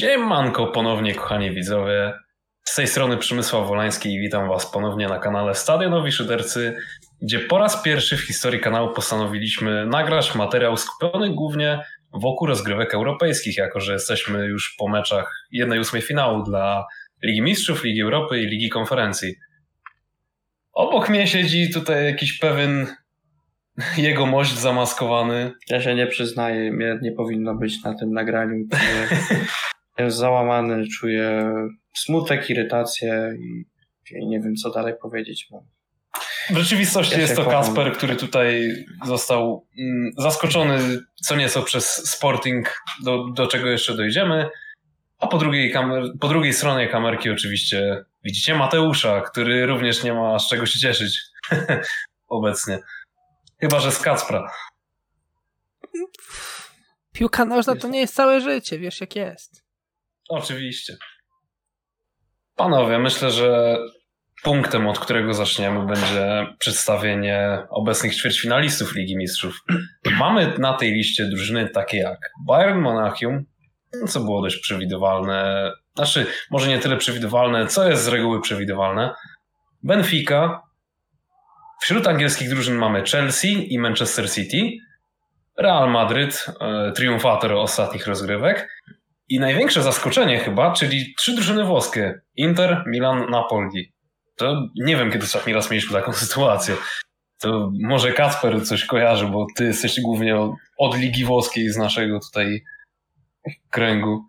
Siemanko ponownie, kochani widzowie. Z tej strony Przemysław Wolański i witam Was ponownie na kanale Stadionowi Szydercy, gdzie po raz pierwszy w historii kanału postanowiliśmy nagrać materiał skupiony głównie wokół rozgrywek europejskich, jako że jesteśmy już po meczach 1-8 finału dla Ligi Mistrzów, Ligi Europy i Ligi Konferencji. Obok mnie siedzi tutaj jakiś pewien jego mość zamaskowany. Ja się nie przyznaję, mnie nie powinno być na tym nagraniu. Jest załamany, czuję smutek, irytację i, i nie wiem, co dalej powiedzieć. Mam. W rzeczywistości Ja jest to kocham. Kasper, który tutaj został mm, zaskoczony co nieco przez Sporting, do, do czego jeszcze dojdziemy. A po drugiej, kamer, po drugiej stronie kamerki oczywiście widzicie Mateusza, który również nie ma z czego się cieszyć obecnie. Chyba, że z Kacpra. Piłka nożna to nie jest całe życie, wiesz jak jest. Oczywiście. Panowie, myślę, że punktem, od którego zaczniemy, będzie przedstawienie obecnych ćwierćfinalistów Ligi Mistrzów. Mamy na tej liście drużyny takie jak Bayern Monachium, co było dość przewidywalne, znaczy może nie tyle przewidywalne, co jest z reguły przewidywalne. Benfica. Wśród angielskich drużyn mamy Chelsea i Manchester City. Real Madryt, e, triumfator ostatnich rozgrywek. I największe zaskoczenie chyba, czyli trzy drużyny włoskie. Inter, Milan, Napoli. To nie wiem, kiedy ostatni raz mieliśmy taką sytuację. To może Kacper coś kojarzy, bo ty jesteś głównie od, Ligi Włoskiej z naszego tutaj kręgu.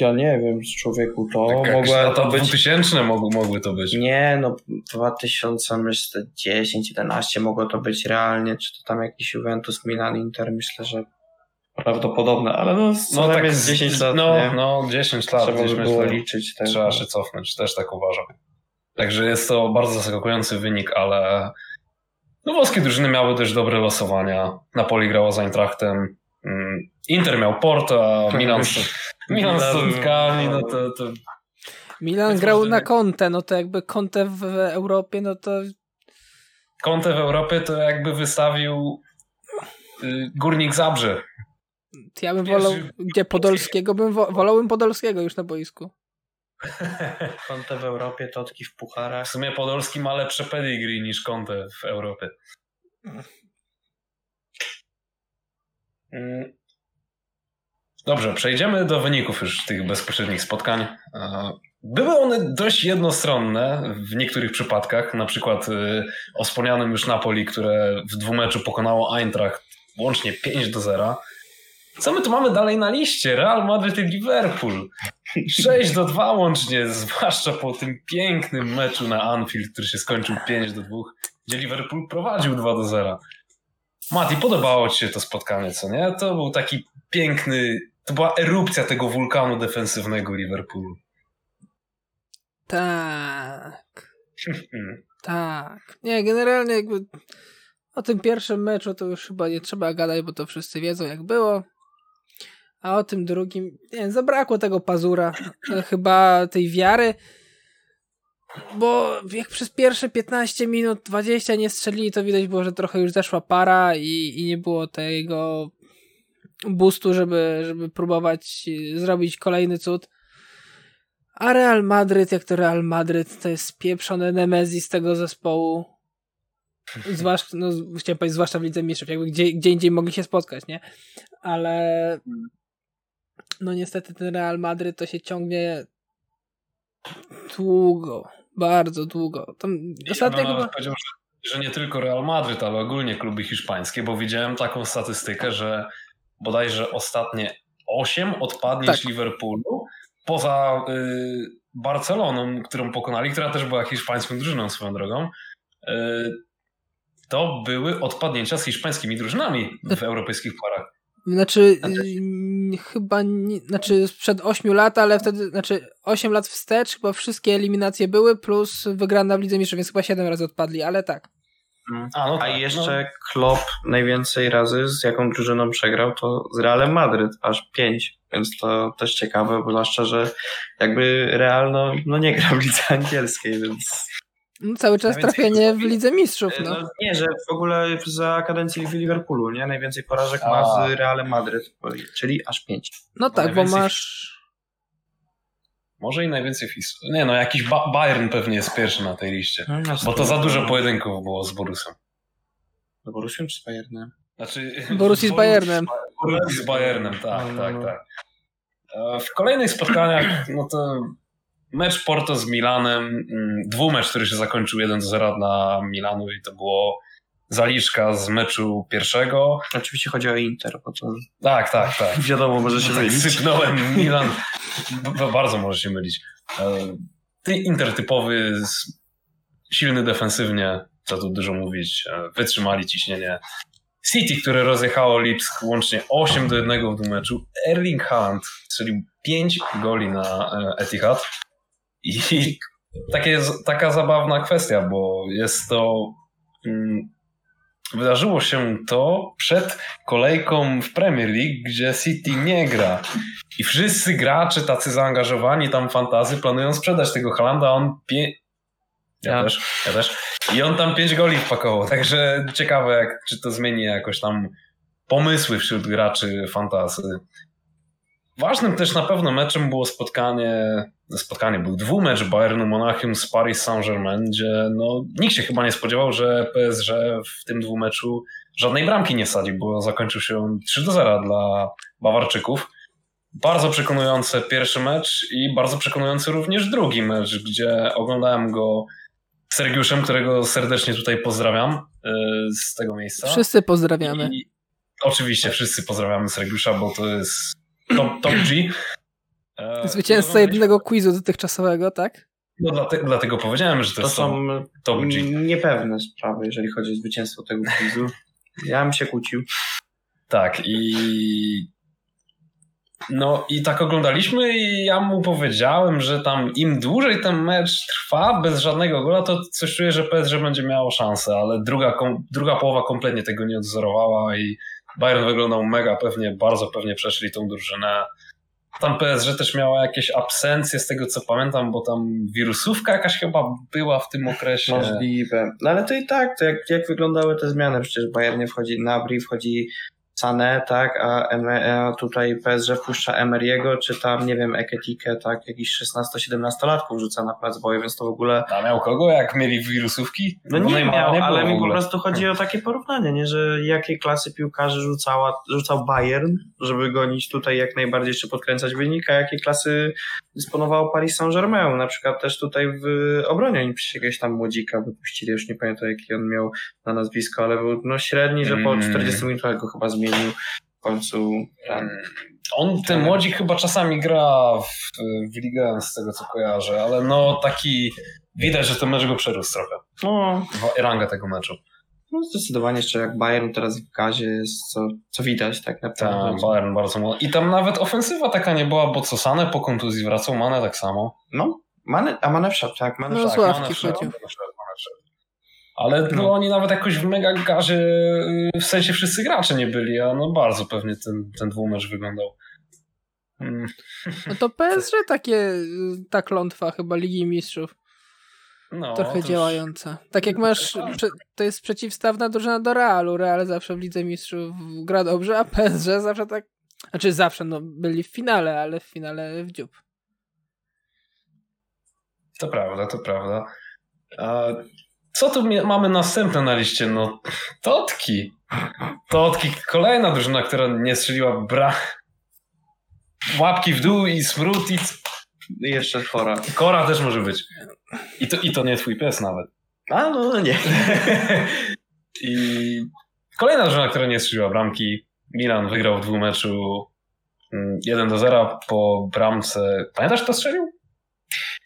Ja nie wiem, człowieku, to Tak mogła lata to być... 2000 mogły, mogły to być. Nie, no 2010, 11 mogło to być realnie, czy to tam jakiś Juventus, Milan, Inter, myślę, że prawdopodobne, ale no, No tak, jest 10 lat, no, nie? no 10 lat. Trzeba by było liczyć. Tak. Trzeba się cofnąć, też tak uważam. Także jest to bardzo zaskakujący wynik, ale no, włoskie drużyny miały też dobre losowania. Napoli grało z Eintrachtem, mm, Inter miał Porto, a Milan z, Milan z Stołkami, no to, to Milan Więc grał może na Conte, no to jakby Conte w Europie, no to Conte w Europie to jakby wystawił y, Górnik Zabrze. Ja bym wolał, gdzie Podolskiego, bym wo, wolałbym Podolskiego już na boisku. Konte w Europie, totki w W pucharach. sumie Podolski ma lepsze pedigree niż Conte w Europie. Mm. Dobrze, przejdziemy do wyników już tych bezpośrednich spotkań. E, Były one dość jednostronne w niektórych przypadkach, na przykład y, o wspomnianym już Napoli, które w dwumeczu pokonało Eintracht łącznie 5 do 0. Co my tu mamy dalej na liście? Real Madrid i Liverpool. 6 do 2 łącznie, zwłaszcza po tym pięknym meczu na Anfield, który się skończył 5 do 2, gdzie Liverpool prowadził 2 do 0. Mati, podobało ci się to spotkanie, co nie? To był taki piękny, to była erupcja tego wulkanu defensywnego Liverpoolu. Tak, Mm. tak. Nie, generalnie jakby o tym pierwszym meczu to już chyba nie trzeba gadać, bo to wszyscy wiedzą jak było. A o tym drugim, nie zabrakło tego pazura, e, chyba tej wiary. Bo jak przez pierwsze 15 minut, 20 nie strzelili, to widać było, że trochę już zeszła para i, i nie było tego boostu, żeby, żeby próbować e, zrobić kolejny cud. A Real Madryt, jak to Real Madryt, to jest pieprzony Nemezis tego zespołu. Zwłaszcza, no, chciałem powiedzieć, zwłaszcza w Lidze Mistrzów, jakby gdzie, gdzie indziej mogli się spotkać, nie? Ale no niestety ten Real Madryt to się ciągnie długo, bardzo długo. Tam ostatnio ja bym chyba... nawet powiedział, że, że nie tylko Real Madryt, ale ogólnie kluby hiszpańskie, bo widziałem taką statystykę, że bodajże ostatnie 8 odpadnięć Tak. Liverpoolu, poza y, Barceloną, którą pokonali, która też była hiszpańską drużyną swoją drogą, y, to były odpadnięcia z hiszpańskimi drużynami w europejskich parach. Znaczy, Znaczy- chyba, nie, znaczy sprzed 8 lat, ale wtedy, znaczy 8 lat wstecz, chyba wszystkie eliminacje były, plus wygrana w Lidze Mistrzów, więc chyba 7 razy odpadli, ale tak. A, no A tak, jeszcze Klopp najwięcej razy z jaką drużyną przegrał, to z Realem Madryt, aż pięć. Więc to też ciekawe, bo zwłaszcza, że jakby Real no, no nie gra w lidze angielskiej, więc No, cały czas Najwięcej trafienie w Lidze Mistrzów, no. no, nie, że w ogóle za kadencji w Liverpoolu, nie? Najwięcej porażek ma A. z Realem Madryt, czyli aż pięć. No tak, bo masz Może i najwięcej w historii. Nie no, jakiś ba Bayern pewnie jest pierwszy na tej liście. No, Bo to za dużo pojedynków było z Borusem. Z Borussią czy z Bayernem? Znaczy, Borussia z Bayernem. Borussia z Bayernem, tak, No, no, tak, no. tak. E, W kolejnych spotkaniach, no to mecz Porto z Milanem, mm, dwumecz, który się zakończył 1-0 dla Milanu i to było zaliczka z meczu pierwszego. Oczywiście chodzi o Inter, bo to Tak, tak, tak. wiadomo, może się tak mylić. sypnąłem Milan. Bardzo może się mylić. E, Ty intertypowy, z- silny defensywnie, co tu dużo mówić, e, wytrzymali ciśnienie. City, które rozjechało Lipsk łącznie 8 do 1 w tym meczu. Erling Haaland strzelił 5 goli na e, Etihad. I takie, taka zabawna kwestia, bo jest to... Mm, wydarzyło się to przed kolejką w Premier League, gdzie City nie gra. I wszyscy gracze tacy zaangażowani tam fantazy planują sprzedać tego Halanda, a on pie... ja, Ja. też, ja też. I on tam pięć goli wpakował. Także ciekawe, jak, czy to zmieni jakoś tam pomysły wśród graczy fantazy. Ważnym też na pewno meczem było spotkanie, spotkanie był dwumecz Bayernu Monachium z Paris Saint-Germain, gdzie no, nikt się chyba nie spodziewał, że PSG w tym dwumeczu żadnej bramki nie wsadzi, bo zakończył się on 3 do 0 dla Bawarczyków. Bardzo przekonujący pierwszy mecz i bardzo przekonujący również drugi mecz, gdzie oglądałem go z Sergiuszem, którego serdecznie tutaj pozdrawiam yy, z tego miejsca. Wszyscy pozdrawiamy. I oczywiście wszyscy pozdrawiamy Sergiusza, bo to jest top, top G. E, Zwycięzca i jednego quizu dotychczasowego, tak? No dlatego, dlatego powiedziałem, że to, To są G. niepewne sprawy, jeżeli chodzi o zwycięstwo tego quizu. Ja bym się kłócił. Tak, i no i tak oglądaliśmy i ja mu powiedziałem, że tam im dłużej ten mecz trwa bez żadnego gola, to coś czuję, że PSG będzie miało szansę, ale druga, kom, druga połowa kompletnie tego nie odzorowała i Bayern wyglądał mega pewnie, bardzo pewnie przeszli tą drużynę. Tam PSG też miała jakieś absencje z tego co pamiętam, bo tam wirusówka jakaś chyba była w tym okresie. Możliwe. No ale to i tak, to jak, jak wyglądały te zmiany? Przecież w Bayernie wchodzi Nabri, wchodzi Sané, tak, a, a tutaj PSG wpuszcza Emeriego, czy tam, nie wiem, Eketike, tak, jakiś 16-17-latków rzuca na plac boju, więc to w ogóle... A miał kogo, jak mieli wirusówki? No nie Neymara miał, było ale mi po prostu chodzi o takie porównanie, nie, że jakiej klasy piłkarzy rzucała, rzucał Bayern, żeby gonić tutaj jak najbardziej jeszcze podkręcać wynik, a jakiej klasy dysponował Paris Saint-Germain. Na przykład też tutaj w obronie oni przecież jakiegoś tam młodzika wypuścili, już nie pamiętam jaki on miał na nazwisko, ale był no średni, że po Mm. 40 minutach go chyba zmienił w końcu. Tam. On, ten młodzik chyba czasami gra w, w ligę, z tego co kojarzę, ale no taki, widać, że ten mecz go przerósł trochę. No, Rangę tego meczu. no zdecydowanie jeszcze jak Bayern teraz w gazie jest, co, co widać tak naprawdę. Tak, Bayern bardzo mocno. I tam nawet ofensywa taka nie była, bo co Sane po kontuzji wracał, Mane tak samo. No, Mane, a Mane wszedł, tak, Mane No, wszedł. wszedł, Mane wszedł. Ale no, No. oni nawet jakoś w mega gazie, y, w sensie wszyscy gracze nie byli, a no bardzo pewnie ten, ten dwumecz wyglądał. Mm. No to PSG takie, y, ta klątwa chyba Ligi Mistrzów. No, trochę działająca. Tak jak masz, to jest przeciwstawna drużyna do Realu. Real zawsze w Lidze Mistrzów gra dobrze, a PSG zawsze tak, znaczy zawsze, no byli w finale, ale w finale w dziób. To prawda, to prawda. A co tu mamy następne na liście? No, Totki. Totki, kolejna drużyna, która nie strzeliła bra... Łapki w dół i smród i I jeszcze chora. kora też może być. I to, I to nie twój pies nawet. A no nie. I kolejna drużyna, która nie strzeliła bramki. Milan wygrał w dwumeczu mm, 1 do 0 po bramce. Pamiętasz kto strzelił?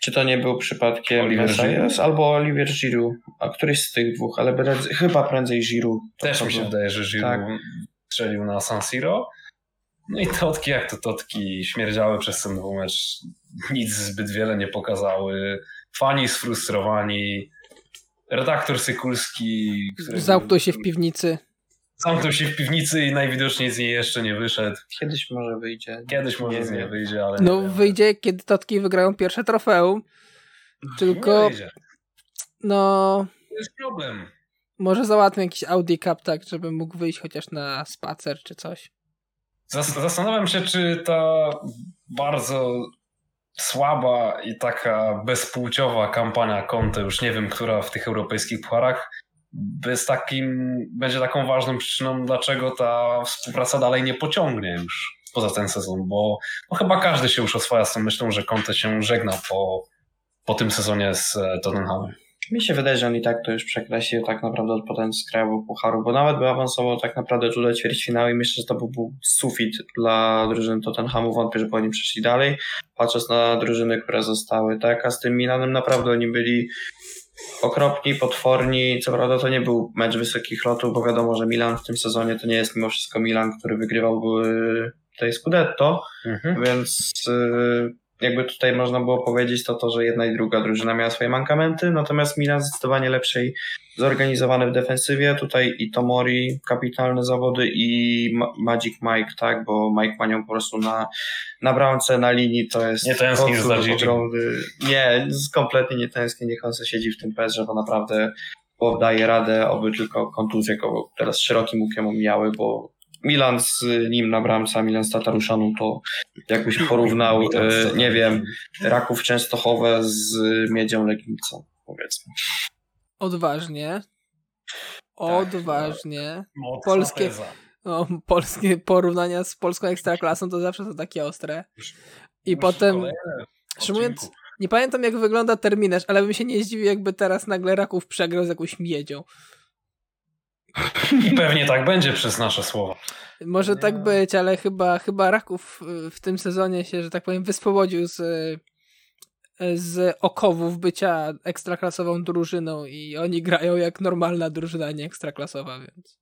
Czy to nie był przypadkiem Oliver Messias albo Olivier Giroud? A któryś z tych dwóch, ale prędzej- chyba prędzej Giroud. Też mi się był. wydaje, że Giroud Tak. strzelił na San Siro. No i Totki, jak to Totki, śmierdziały przez ten dwumecz. Nic zbyt wiele nie pokazały. Fani sfrustrowani. Redaktor Sykulski, który Zamknął się w piwnicy. Zamknął się w piwnicy i najwidoczniej z niej jeszcze nie wyszedł. Kiedyś może wyjdzie. Kiedyś może Nie z niej wyjdzie, ale No wyjdzie, kiedy Totki wygrają pierwsze trofeum. Tylko, Nie wyjdzie. no, To jest problem. może załatwię jakiś Audi Cup, tak, żeby mógł wyjść chociaż na spacer czy coś. Zas- Zastanawiam się, czy ta bardzo słaba i taka bezpłciowa kampania Conte, już nie wiem, która w tych europejskich pucharach, jest takim, będzie taką ważną przyczyną, dlaczego ta współpraca dalej nie pociągnie już poza ten sezon, bo no chyba każdy się już oswaja z tą myślą, że Conte się żegna po, po tym sezonie z e, Tottenhamem. Mi się wydaje, że on i tak to już przekreślił tak naprawdę potem z krajowego pucharu, bo nawet by awansował tak naprawdę do ćwierćfinału i myślę, że to był sufit dla drużyny Tottenhamu. Wątpię, że po nim przeszli dalej, patrząc na drużyny, które zostały, tak? A z tym Milanem naprawdę oni byli okropni, potworni. Co prawda to nie był mecz wysokich lotów, bo wiadomo, że Milan w tym sezonie to nie jest mimo wszystko Milan, który wygrywał tej Scudetto, mhm. więc y, jakby tutaj można było powiedzieć to to, że jedna i druga drużyna miała swoje mankamenty, natomiast Milan zdecydowanie lepszej zorganizowany w defensywie, tutaj i Tomori kapitalne zawody i Magic Mike, tak, bo Mike ma nią po prostu na, na bramce, na linii, to jest nie tęsknisz za ogromny, nie, kompletnie nie tęsknię, niech on siedzi w tym PSG, bo naprawdę daje radę, oby tylko kontuzje go teraz szerokim łukiem omijały, bo Milan z nim na bramce, Milan z Tataruszaną, to jakbyś porównał, e, nie wiem, Raków Częstochowe z Miedzią Legnicą, powiedzmy. Odważnie. Odważnie. Tak, polskie, no, polskie porównania z polską ekstraklasą to zawsze są takie ostre. I potem, mówiąc, nie pamiętam jak wygląda terminarz, ale bym się nie zdziwił, jakby teraz nagle Raków przegrał z jakąś miedzią. I pewnie tak będzie przez nasze słowa. Może tak być, ale chyba, chyba Raków w tym sezonie się, że tak powiem, wyspowodził z, z okowów bycia ekstraklasową drużyną i oni grają jak normalna drużyna, nie ekstraklasowa, więc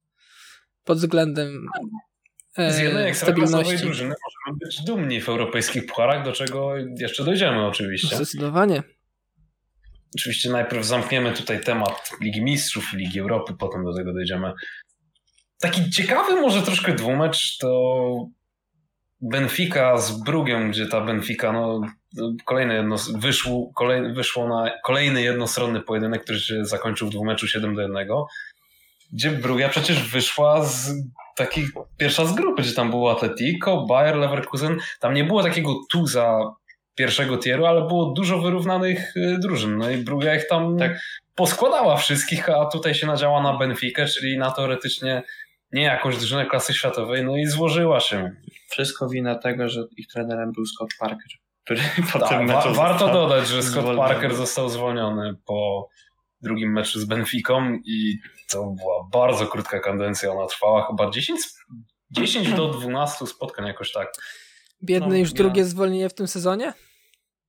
pod względem z jednej ekstraklasowej drużyny możemy być dumni w europejskich pucharach, do czego jeszcze dojdziemy oczywiście. Zdecydowanie. Oczywiście najpierw zamkniemy tutaj temat Ligi Mistrzów, Ligi Europy, potem do tego dojdziemy. Taki ciekawy może troszkę dwumecz to Benfica z Brugiem, gdzie ta Benfica, no, kolejne jedno, wyszło, kolej, wyszło na kolejny jednostronny pojedynek, który się zakończył w dwumeczu 7 do 1, gdzie Brugia przecież wyszła z takiej, pierwsza z grupy, gdzie tam było Atletico, Bayer, Leverkusen, tam nie było takiego tuza pierwszego tieru, ale było dużo wyrównanych y, drużyn. No i Bruga ich tam tak. poskładała wszystkich, a tutaj się nadziała na Benfica, czyli na teoretycznie nie jakąś drużynę klasy światowej, no i złożyła się. Wszystko wina tego, że ich trenerem był Scott Parker, który potem wa Warto dodać, że Scott zwolniony. Parker został zwolniony po drugim meczu z Benficą i to była bardzo krótka kadencja, ona trwała chyba 10, 10 do 12 spotkań jakoś tak. Biedny no, już ja. drugie zwolnienie w tym sezonie?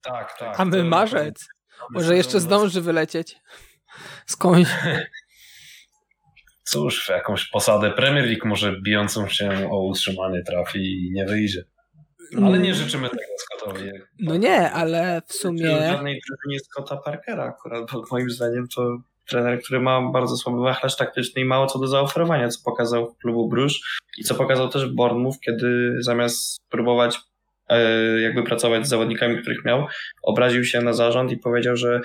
Tak, tak. A my marzec. Może jeszcze zdąży wylecieć skądś. Cóż, w jakąś posadę Premier League może bijącą się o utrzymanie trafi i nie wyjdzie. Ale nie życzymy tego Scottowi. No nie, ale w sumie... żadnej drużynie Scotta Parkera akurat, bo moim zdaniem to trener, który ma bardzo słaby wachlarz taktyczny i mało co do zaoferowania, co pokazał w klubu Brusz i co pokazał też Bournemouth, kiedy zamiast próbować jakby pracować z zawodnikami, których miał, obraził się na zarząd i powiedział, że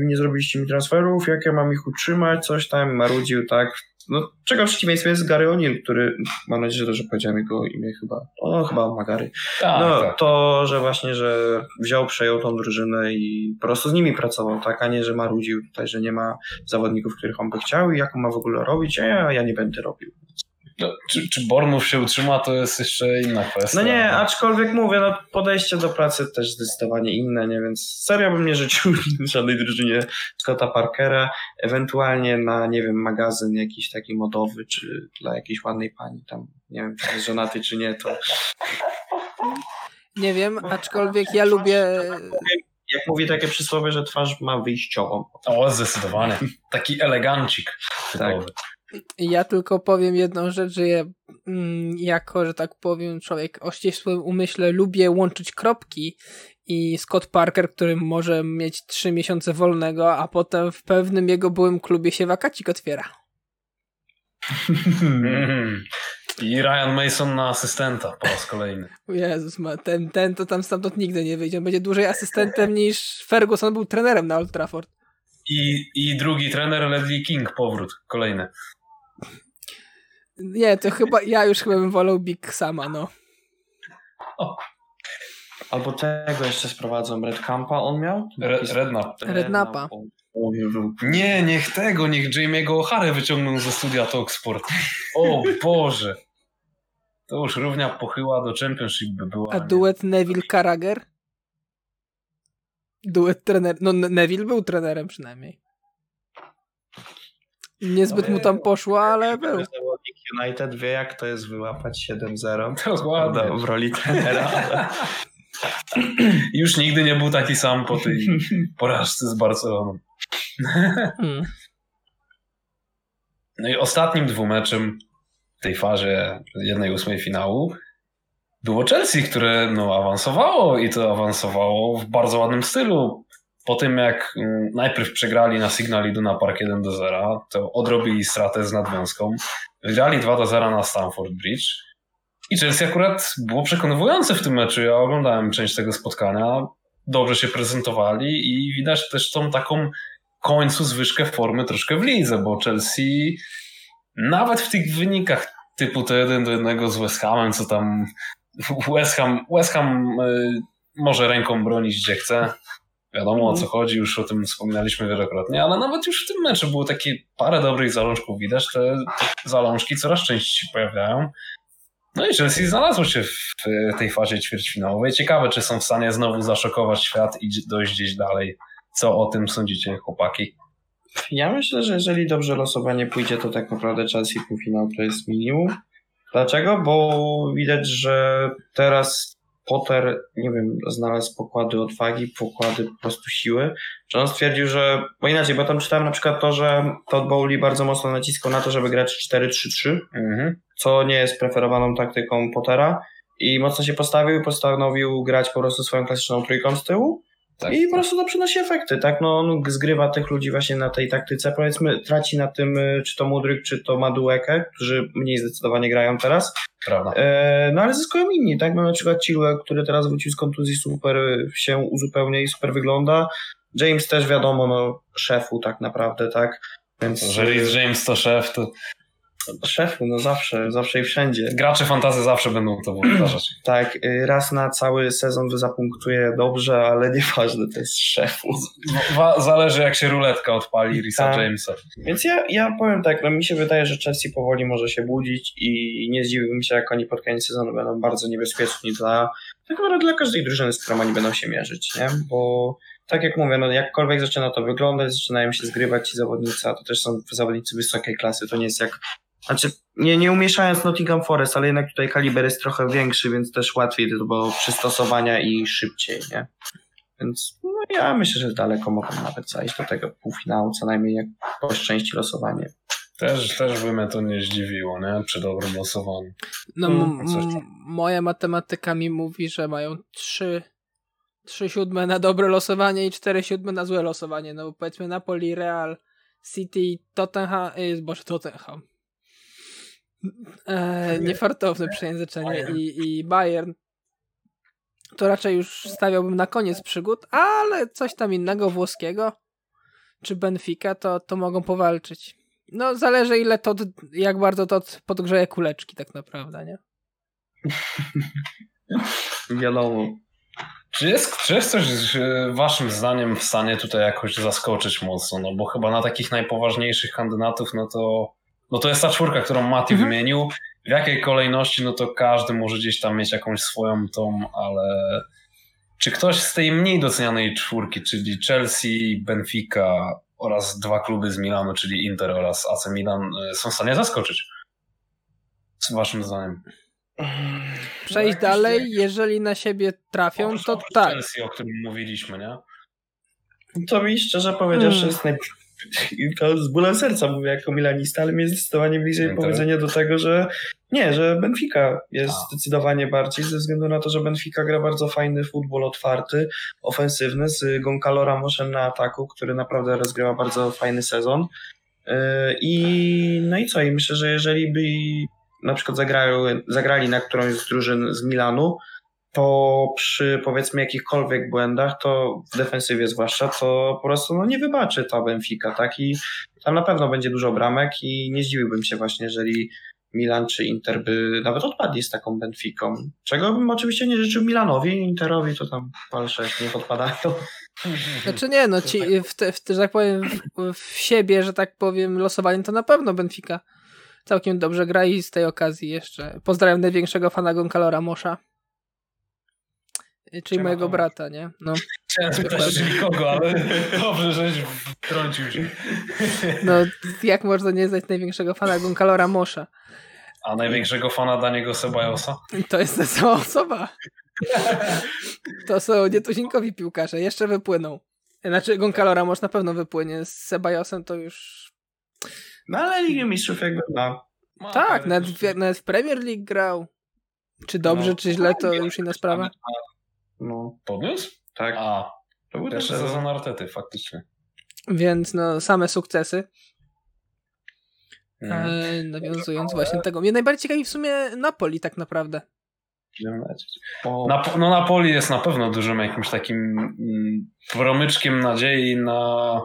nie zrobiliście mi transferów, jak ja mam ich utrzymać, coś tam, marudził, tak, no, czego w przeciwieństwie jest Gary O'Neill, który, mam nadzieję, że dobrze powiedziałem jego imię chyba, o, chyba ma Gary. Tak, no, tak. to, że właśnie, że wziął, przejął tą drużynę i po prostu z nimi pracował, tak, a nie, że marudził tutaj, że nie ma zawodników, których on by chciał i jak on ma w ogóle robić, a ja, ja nie będę robił. No, czy, czy Bormów się utrzyma, to jest jeszcze inna kwestia. No nie, aczkolwiek mówię, no podejście do pracy też zdecydowanie inne, nie? Więc serio bym nie życzył żadnej drużynie Scotta Parkera, ewentualnie na, nie wiem, magazyn jakiś taki modowy, czy dla jakiejś ładnej pani tam, nie wiem, czy jest żonaty, czy nie, to... Nie wiem, aczkolwiek ja lubię... Jak mówi takie przysłowie, że twarz ma wyjściową. O, zdecydowanie. Taki elegancik typowy. Ja tylko powiem jedną rzecz, że ja, mm, jako, że tak powiem, człowiek o ścisłym umyśle lubię łączyć kropki i Scott Parker, który może mieć trzy miesiące wolnego, a potem w pewnym jego byłym klubie się wakacik otwiera. I Ryan Mason na asystenta po raz kolejny. Jezus, ma, ten, ten to tam stamtąd nigdy nie wyjdzie. On będzie dłużej asystentem niż Ferguson był trenerem na Old Trafford. I, I drugi trener Ledley King, powrót kolejny. Nie, to chyba ja już chyba bym wolał Big Sama, no. Albo tego jeszcze sprowadzą, Red Campa on miał? Re, Rednap. Rednapa. Nie, niech tego, niech Jamie'ego O'Hare wyciągną ze studia Talksport. O Boże. To już równia pochyła do Championship by była. A nie? duet Neville Carragher? Duet trener. No Ne- Neville był trenerem przynajmniej. Niezbyt No, mu tam poszło, ale był. United wie, jak to jest wyłapać 7-0 Dokładnie. w roli trenera. ale- Już nigdy nie był taki sam po tej porażce z Barceloną. Hmm. No i ostatnim dwumeczem w tej fazie jednej ósmej finału było Chelsea, które no, awansowało i to awansowało w bardzo ładnym stylu. Po tym jak mm, najpierw przegrali na Signal Iduna Park 1 do 0, to odrobili stratę z nadwiązką. Wygrali 2 do 0 na Stamford Bridge. I Chelsea akurat było przekonywujące w tym meczu. Ja oglądałem część tego spotkania. Dobrze się prezentowali i widać też tą taką końcu zwyżkę formy troszkę w lidze, bo Chelsea nawet w tych wynikach typu to 1 do 1 z West Hamem, co tam West Ham, West Ham y, może ręką bronić gdzie chce. Wiadomo o co chodzi, już o tym wspominaliśmy wielokrotnie, ale nawet już w tym meczu było takie parę dobrych zalążków widać. Te zalążki coraz częściej się pojawiają. No i Chelsea znalazło się w tej fazie ćwierćfinałowej. Ciekawe, czy są w stanie znowu zaszokować świat i dojść gdzieś dalej. Co o tym sądzicie, chłopaki? Ja myślę, że jeżeli dobrze losowanie pójdzie, to tak naprawdę Chelsea półfinał to jest minimum. Dlaczego? Bo widać, że teraz Potter, nie wiem, znalazł pokłady odwagi, pokłady po prostu siły, że on stwierdził, że, bo inaczej, bo tam czytałem na przykład to, że Todd Bowley bardzo mocno naciskał na to, żeby grać 4-3-3, Mhm. co nie jest preferowaną taktyką Pottera i mocno się postawił i postanowił grać po prostu swoją klasyczną trójką z tyłu Tak, i po prostu to przynosi efekty, tak? No on zgrywa tych ludzi właśnie na tej taktyce, powiedzmy traci na tym, y, czy to Mudryk, czy to Madueke, którzy mniej zdecydowanie grają teraz, prawda. e, no ale zyskują inni, tak? No na przykład Chilwell, który teraz wrócił z kontuzji, super y, się uzupełnia i super wygląda. James też wiadomo, no szefu tak naprawdę, tak? Więc Jeżeli jest James to szef, to szefu, no zawsze, zawsze i wszędzie. gracze fantazy zawsze będą to powtarzać. Tak, y, raz na cały sezon zapunktuje dobrze, ale nieważne, to jest szefu. Zależy jak się ruletka odpali Risa Tak. Jamesa. Więc ja, ja powiem tak, no mi się wydaje, że Chelsea powoli może się budzić i nie zdziwiłbym się, jak oni pod koniec sezonu będą bardzo niebezpieczni dla, tak naprawdę dla każdej drużyny, z którą oni będą się mierzyć, nie? Bo tak jak mówię, no jakkolwiek zaczyna to wyglądać, zaczynają się zgrywać ci zawodnicy, a to też są zawodnicy wysokiej klasy, to nie jest jak znaczy, nie, nie umieszczając Nottingham Forest, ale jednak tutaj kaliber jest trochę większy, więc też łatwiej to było przystosowania i szybciej, nie? Więc no ja myślę, że daleko mogą nawet zajść do tego półfinału, co najmniej jak po części losowanie. Też, też by mnie to nie zdziwiło, nie? Przy dobrym losowaniu. No, Mm, m- coś m- moja matematyka mi mówi, że mają trzy, trzy siódme na dobre losowanie i cztery siódme na złe losowanie. No bo powiedzmy Napoli, Real, City, Tottenham, y, boże Tottenham. E, niefartowne przejęzyczenie i, i Bayern. To raczej już stawiałbym na koniec przygód, ale coś tam innego włoskiego czy Benfica to, to mogą powalczyć. No zależy ile to, jak bardzo to podgrzeje kuleczki tak naprawdę, nie? Wiadomo. Czy jest, czy jest coś waszym zdaniem w stanie tutaj jakoś zaskoczyć mocno? No bo chyba na takich najpoważniejszych kandydatów, no to, no to jest ta czwórka, którą Mati Mhm. wymienił. W jakiej kolejności, no to każdy może gdzieś tam mieć jakąś swoją tą, ale czy ktoś z tej mniej docenianej czwórki, czyli Chelsea, Benfica oraz dwa kluby z Milanu, czyli Inter oraz AC Milan, e, są w stanie zaskoczyć? Z waszym zdaniem? Przejść jakiś dalej, jeżeli na siebie trafią, to tak. Chelsea, o którym mówiliśmy, nie? To mi szczerze powiedziawszy Mm. jest naj... i to z bólem serca mówię jako milanista, ale mi jest zdecydowanie bliżej Inter. powiedzenia do tego, że nie, że Benfica jest A. zdecydowanie bardziej ze względu na to, że Benfica gra bardzo fajny futbol otwarty, ofensywny z Goncalo Ramosem na ataku, który naprawdę rozgrywa bardzo fajny sezon. Yy, I no i co? I myślę, że jeżeli by na przykład zagrały, zagrali na którąś z drużyn z Milanu, to przy powiedzmy jakichkolwiek błędach, to w defensywie zwłaszcza, to po prostu no, nie wybaczy ta Benfica, tak? I tam na pewno będzie dużo bramek i nie zdziwiłbym się właśnie, jeżeli Milan czy Inter by nawet odpadli z taką Benficą. Czego bym oczywiście nie życzył Milanowi, Interowi to tam palsze nie odpadają. Znaczy nie, no ci, w, te, w, że tak powiem, w, w siebie, że tak powiem, losowanie to na pewno Benfica całkiem dobrze gra i z tej okazji jeszcze pozdrawiam największego fana Goncalora Mosza. Czyli Siema, mojego brata, nie? No, Chciałem spytać, czyli kogo, ale dobrze, żeś wtrącił się. no jak można nie znać największego fana Goncalora Mosza? A największego fana Daniego Sebajosa? To jest ta sama osoba. To są nietuzinkowi piłkarze, jeszcze wypłyną. Znaczy Goncalora Mosz na pewno wypłynie, z Sebajosem to już... No ale Ligę Mistrzów jakby no. Ma, Tak, nawet, też- w- nawet w Premier League grał. Czy dobrze, No. czy źle, to już inna sprawa. No, Podniósł? tak. A, To był też sezon Artety, faktycznie. Więc no, same sukcesy. E, nawiązując właśnie do tego. Mnie najbardziej ciekawi w sumie Napoli tak naprawdę. Będziemy lecieć. O, Nap- no Napoli jest na pewno dużym jakimś takim mm, promyczkiem nadziei na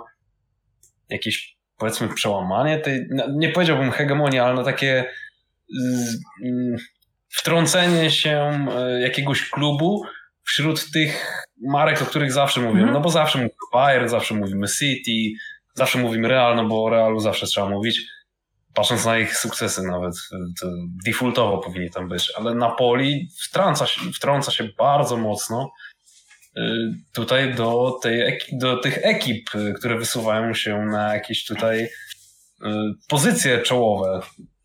jakieś powiedzmy przełamanie tej, na- nie powiedziałbym hegemonii, ale na takie z, mm, wtrącenie się e, jakiegoś klubu wśród tych marek, o których zawsze mówimy. Mhm. No bo zawsze mówimy Bayern, zawsze mówimy City, zawsze mówimy Real, no bo o Realu zawsze trzeba mówić. Patrząc na ich sukcesy nawet, to defaultowo powinni tam być, ale Napoli wtrąca się, wtrąca się bardzo mocno y, tutaj do, tej, do tych ekip, y, które wysuwają się na jakieś tutaj y, pozycje czołowe.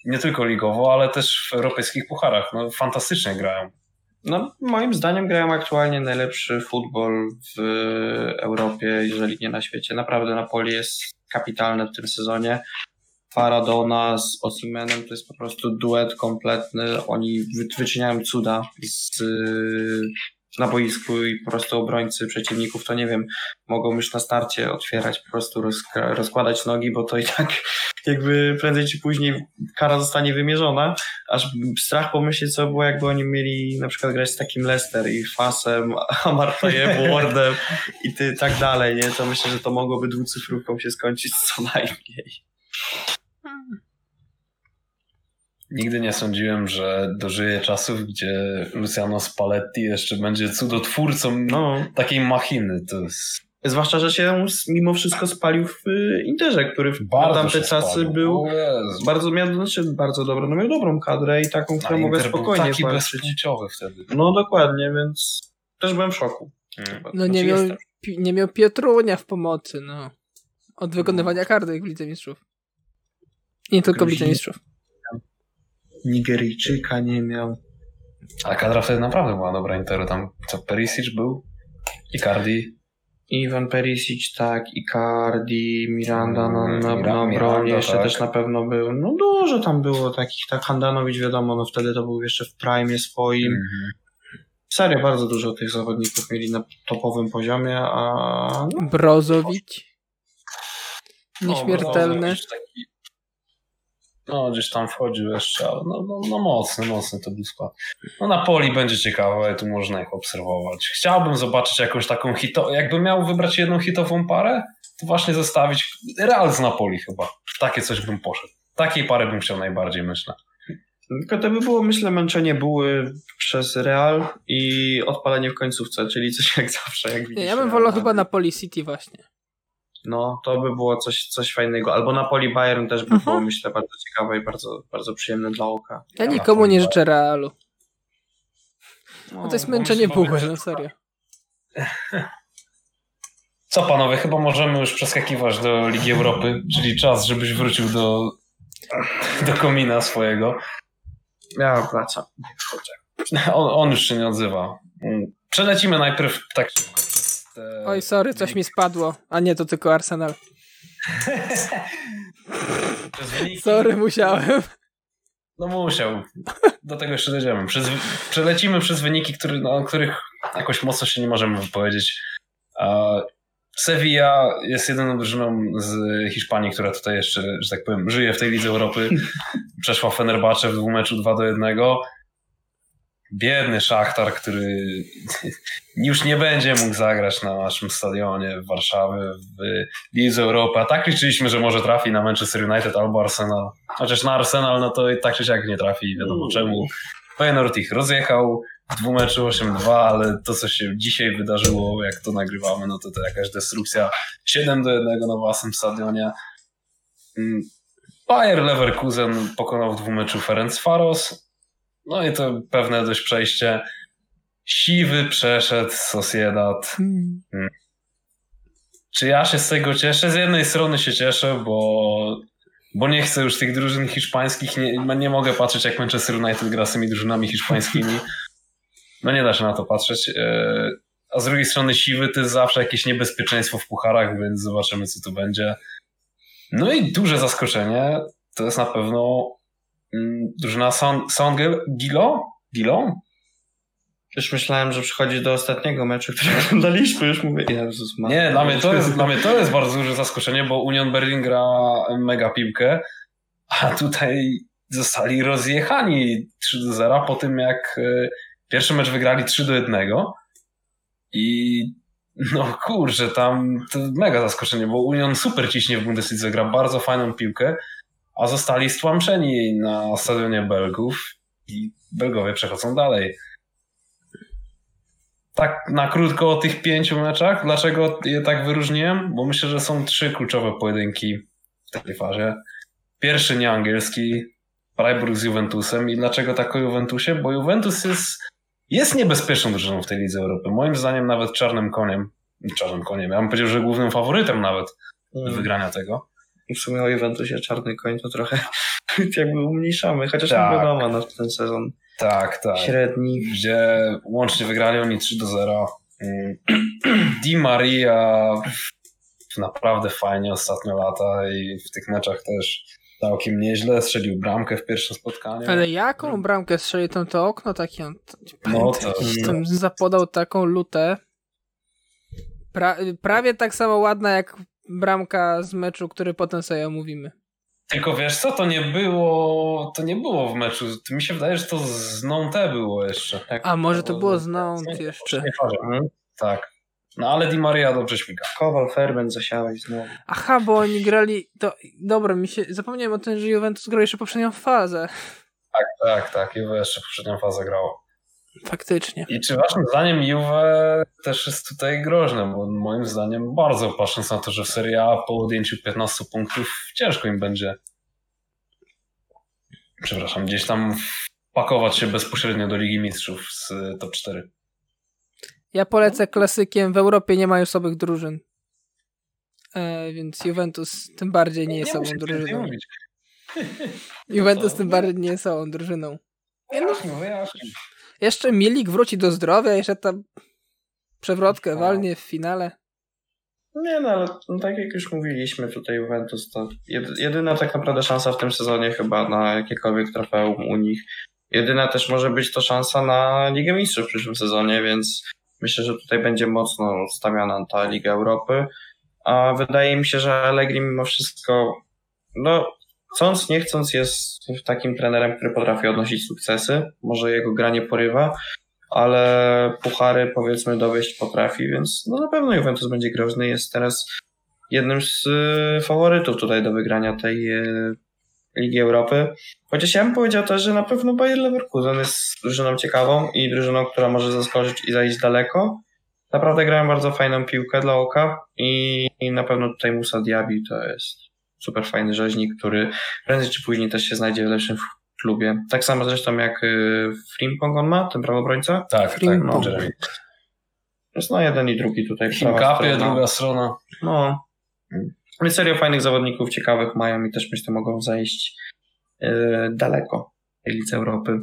Nie tylko ligowo, ale też w europejskich pucharach. No, fantastycznie grają. No, moim zdaniem grają aktualnie najlepszy futbol w Europie, jeżeli nie na świecie. Naprawdę Napoli jest kapitalne w tym sezonie. Faradona z Osimenem to jest po prostu duet kompletny. Oni wy- wyczyniają cuda z, na boisku i po prostu obrońcy przeciwników to nie wiem, mogą już na starcie otwierać, po prostu rozkra- rozkładać nogi, bo to i tak jakby prędzej czy później kara zostanie wymierzona aż strach pomyśleć, co było, jakby oni mieli na przykład grać z takim Leicester i Fasem, Amartajem, Wardem i ty, tak dalej, nie? To myślę, że to mogłoby dwucyfrówką się skończyć co najmniej. Nigdy nie sądziłem, że dożyję czasów, gdzie Luciano Spalletti jeszcze będzie cudotwórcą No, takiej machiny. To jest zwłaszcza, że się mimo wszystko spalił w y, Interze, który w bardzo tamte czasy spalił. był bardzo, miał, znaczy bardzo dobrą, no miał dobrą kadrę i taką, którą mogę Inter był spokojnie taki bezpłciowy wtedy. No dokładnie, więc też byłem w szoku. No nie Znaczy miał, nie miał Piotrunia w pomocy, no. Od wykonywania karnych w Lidze Mistrzów. I nie tylko w Lidze. Mistrzów. Nigeryjczyka nie miał. A kadra wtedy naprawdę była dobra Interu. Tam co Perisic był, Icardi. Iwan Perisic, tak, Icardi, Miranda na, na, Mira- na Miranda, obronie jeszcze tak. też na pewno był. No dużo tam było takich, tak Handanowicz wiadomo, no wtedy to był jeszcze w prime swoim. Mhm. Serio, bardzo dużo tych zawodników mieli na topowym poziomie, a no, Brozowicz. No, Nieśmiertelny. Brozovic taki- No, gdzieś tam wchodził jeszcze, ale no, no, no mocny, mocny to był skład. No na poli będzie ciekawe, tu można ich obserwować. Chciałbym zobaczyć jakąś taką hitową, jakbym miał wybrać jedną hitową parę, to właśnie zostawić Real z Napoli chyba. W takie coś bym poszedł. Takiej pary bym chciał najbardziej, myślę. tylko to by było, myślę, męczenie buły przez Real i odpalenie w końcówce, czyli coś jak zawsze, jak widzisz. ja bym wolał chyba na Poli City właśnie. No, to by było coś, coś fajnego. Albo Napoli Bayern też by Mhm. było, myślę, bardzo ciekawe i bardzo, bardzo przyjemne dla oka. Ja Ja nikomu nie życzę Realu. No, No to jest bo męczenie buły, no serio. Co panowie, chyba możemy już przeskakiwać do Ligi Europy, czyli czas, żebyś wrócił do, do komina swojego. Ja wracam. On, on już się nie odzywa. Przelecimy najpierw tak szybko. Oj, sorry, coś mi spadło. A nie, to tylko Arsenal. Sorry, musiałem. No musiał. Do tego jeszcze dojdziemy. Przez, przelecimy przez wyniki, który, no, o których jakoś mocno się nie możemy wypowiedzieć. A Sevilla jest jedyną drużyną z Hiszpanii, która tutaj jeszcze, że tak powiem, żyje w tej Lidze Europy. Przeszła Fenerbahce w dwumeczu 2 do 1. biedny Szachtar, który już nie będzie mógł zagrać na naszym stadionie w Warszawie w Lidze Europy. A tak liczyliśmy, że może trafi na Manchester United albo Arsenal. Chociaż na Arsenal no to tak czy siak nie trafi, wiadomo mm. czemu. Feyenoord ich rozjechał w dwóch meczu 8-2, ale to co się dzisiaj wydarzyło, jak to nagrywamy, no to to jakaś destrukcja 7 do 1 na własnym stadionie. Mm. Bayer Leverkusen pokonał w dwóch meczu Ferenc Faros. No i to pewne dość przejście. Siwy przeszedł Sociedad. Hmm. hmm. Czy ja się z tego cieszę? Z jednej strony się cieszę, bo, bo nie chcę już tych drużyn hiszpańskich. Nie, nie mogę patrzeć, jak Manchester United gra z tymi drużynami hiszpańskimi. No nie da się na to patrzeć. E, a z drugiej strony siwy to jest zawsze jakieś niebezpieczeństwo w pucharach, więc zobaczymy, co tu będzie. No i duże zaskoczenie to jest na pewno drużyna Sound Gilo? Gilo? Już myślałem, że przychodzi do ostatniego meczu, który oglądaliśmy. Już mówię, Jezus. Nie, dla mnie, to jest, dla mnie to jest bardzo duże zaskoczenie, bo Union Berlin gra mega piłkę, a tutaj zostali rozjechani 3 do 0 po tym, jak e, pierwszy mecz wygrali 3 do 1 i no kurczę, tam to mega zaskoczenie, bo Union super ciśnie w Bundeslidze, gra bardzo fajną piłkę, a zostali stłamszeni na stadionie Belgów i Belgowie przechodzą dalej. Tak na krótko o tych pięciu meczach. Dlaczego je tak wyróżniłem? Bo myślę, że są trzy kluczowe pojedynki w tej fazie. Pierwszy nieangielski, Freiburg z Juventusem. I dlaczego tak o Juventusie? Bo Juventus jest jest niebezpieczną drużyną w tej Lidze Europy. Moim zdaniem nawet czarnym koniem, czarnym koniem, ja bym powiedział, że głównym faworytem nawet mm. wygrania tego. I w sumie o Juventusie czarny koń to trochę jakby umniejszamy, chociaż tak. nie wiadomo na ten sezon. Tak, tak. Średni. Gdzie łącznie wygrali oni 3 do 0. Mm. Di Maria naprawdę fajnie ostatnio lata i w tych meczach też całkiem nieźle, strzelił bramkę w pierwszym spotkaniu. Ale jaką bramkę strzelił tam to okno takie? On, no to... Tam zapodał taką lutę. Pra, prawie tak samo ładna jak bramka z meczu, który potem sobie omówimy. Tylko wiesz co, to nie było to nie było w meczu. To mi się wydaje, że to z Nantes było jeszcze. Tak? A może to było z Nantes jeszcze. Tak. No ale Di Maria dobrze śmiga. Kowal, Ferment zasiałeś znowu. Aha, bo oni grali... To, dobra, mi się... Zapomniałem o tym, że Juventus grał jeszcze poprzednią fazę. Tak, tak, tak. Juve jeszcze poprzednią fazę grało. Faktycznie. I czy waszym zdaniem Juve też jest tutaj groźne? Bo moim zdaniem bardzo patrząc na to, że w Serie A po odjęciu 15 punktów ciężko im będzie przepraszam, gdzieś tam pakować się bezpośrednio do Ligi Mistrzów z top 4. Ja polecę klasykiem. W Europie nie ma już słabych drużyn. E, więc Juventus tym bardziej nie jest sobą drużyną. Juventus tym bardziej nie jest sobą drużyną. No, jeszcze Milik wróci do zdrowia, jeszcze tam przewrotkę no. walnie w finale. Nie no, ale tak jak już mówiliśmy tutaj Juventus to jedyna tak naprawdę szansa w tym sezonie chyba na jakiekolwiek trofeum u nich. Jedyna też może być to szansa na Ligę Mistrzów w przyszłym sezonie, więc Myślę, że tutaj będzie mocno stawiana ta Liga Europy. A wydaje mi się, że Allegri mimo wszystko, no, chcąc, nie chcąc, jest takim trenerem, który potrafi odnosić sukcesy. Może jego gra nie porywa, ale puchary powiedzmy dowieść potrafi, więc no na pewno Juventus będzie groźny. Jest teraz jednym z y, faworytów tutaj do wygrania tej y, Ligi Europy. Chociaż ja bym powiedział też, że na pewno Bayer Leverkusen jest drużyną ciekawą i drużyną, która może zaskoczyć i zajść daleko. Naprawdę grają bardzo fajną piłkę dla oka i, i na pewno tutaj Musa Diaby to jest super fajny rzeźnik, który prędzej czy później też się znajdzie w lepszym klubie. Tak samo zresztą jak y, Frimpong on ma, ten prawobrońca? Tak, Frimpong. tak, no. Jest no jeden i drugi tutaj. Hinkapie, druga strona. No. Więc serio fajnych zawodników, ciekawych mają i też myślę mogą zajść yy, daleko tej Lidze Europy.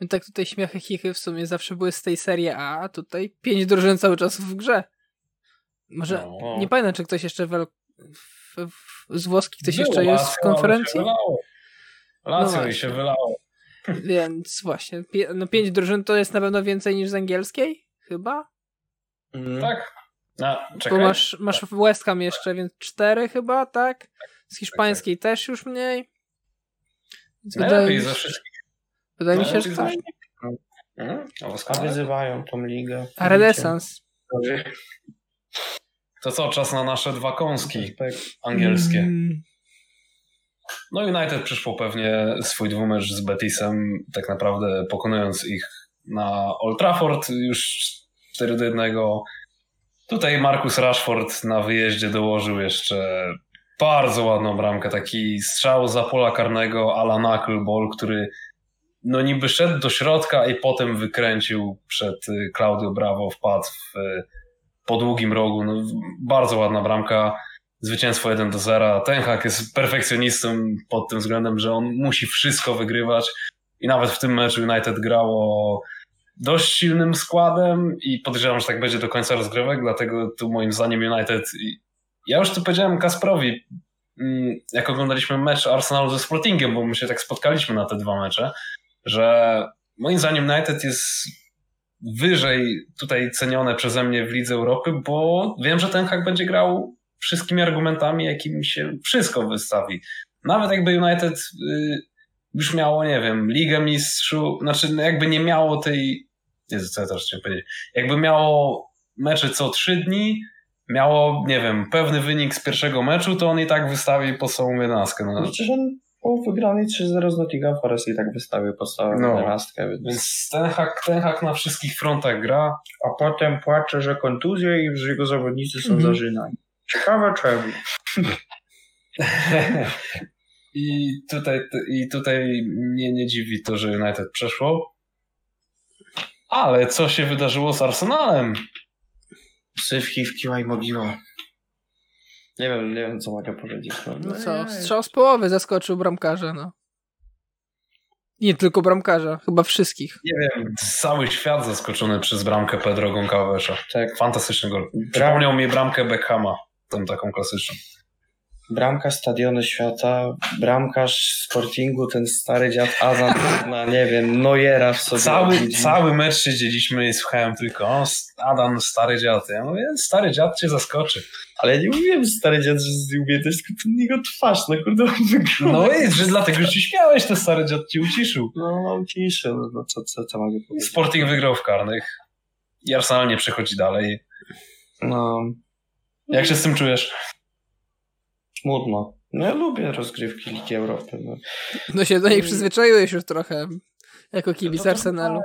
No tak tutaj śmiechy chichy w sumie zawsze były z tej serii A, a tutaj pięć drużyn cały czas w grze. Może, no. nie pamiętam czy ktoś jeszcze w, w, w, z Włoski ktoś Było, jeszcze jest w konferencji? Lazio no się wylało. Więc właśnie, no pięć drużyn to jest na pewno więcej niż z angielskiej? Chyba? Mm. Tak, a, Bo masz, masz w West Ham jeszcze, więc cztery chyba, tak? Z hiszpańskiej też już mniej. Więc wydaje wszystkich. Wydaje mi się, że tak. Hmm? A A doskonale. wyzywają tą ligę. A renesans. To co, czas na nasze dwa kąski Respekt. angielskie. Mm, No United przyszło pewnie swój dwumecz z Betisem, tak naprawdę pokonując ich na Old Trafford już 4 do 1. Tutaj Marcus Rashford na wyjeździe dołożył jeszcze bardzo ładną bramkę, taki strzał za pola karnego ala knuckleball, który no niby szedł do środka i potem wykręcił przed Claudio Bravo, wpadł w, po długim rogu. No, bardzo ładna bramka zwycięstwo 1 do 0. Ten Hag jest perfekcjonistą pod tym względem, że on musi wszystko wygrywać i nawet w tym meczu United grało dość silnym składem i podejrzewam, że tak będzie do końca rozgrywek, dlatego tu moim zdaniem United ja już to powiedziałem Kasprowi mm, jak oglądaliśmy mecz Arsenalu ze Sportingiem, bo my się tak spotkaliśmy na te dwa mecze, że moim zdaniem United jest wyżej tutaj cenione przeze mnie w Lidze Europy, bo wiem, że ten hak będzie grał wszystkimi argumentami, jakim się wszystko wystawi. Nawet jakby United y, już miało, nie wiem, Ligę Mistrzów, znaczy no jakby nie miało tej, Jezu, co ja teraz chciałem powiedzieć, jakby miało mecze co trzy dni, miało, nie wiem, pewny wynik z pierwszego meczu, to on i tak wystawi podstawową jedenastkę. No. Przecież on po wygranej 3-0 z Nottingham Forest i tak wystawił podstawową No. jedenastkę, więc... Więc ten hak, ten hak na wszystkich frontach gra. A potem płacze, że kontuzje i że jego zawodnicy są Mhm. zażynani. Ciekawe czemu. I tutaj, I tutaj mnie nie dziwi to, że United przeszło. Ale co się wydarzyło z Arsenalem? Hiv, kiła i mogiła. Nie wiem, nie wiem co mogę powiedzieć. No co, strzał z połowy zaskoczył bramkarza, no. Nie tylko bramkarza, chyba wszystkich. Nie wiem. Cały świat zaskoczony przez bramkę Pedro Goncalvesa. Tak, Fantastyczny gol. Bram, Przypomniał mi bramkę Beckhama, tą taką klasyczną. bramka Stadiony Świata, bramkarz Sportingu, ten stary dziad Azan na, nie wiem, Neuera w sobie. Cały, cały mecz siedzieliśmy i słuchałem tylko o, Adam, stary dziad. Ja mówię, stary dziad cię zaskoczy. Ale ja nie mówiłem, stary dziad, że z umiejętności, tylko to jego twarz, no kurde, on wygląda. No i że dlatego że się śmiałeś, to stary dziad ci uciszył. No, mam ciszę, no, no co, co, co mogę powiedzieć. Sporting wygrał w karnych. I Arsenal nie przechodzi dalej. No, Jak się z tym czujesz? smutno. No ja lubię rozgrywki Ligi Europy. No. No się do nich przyzwyczaiłeś już trochę, jako kibic No to- Arsenalu.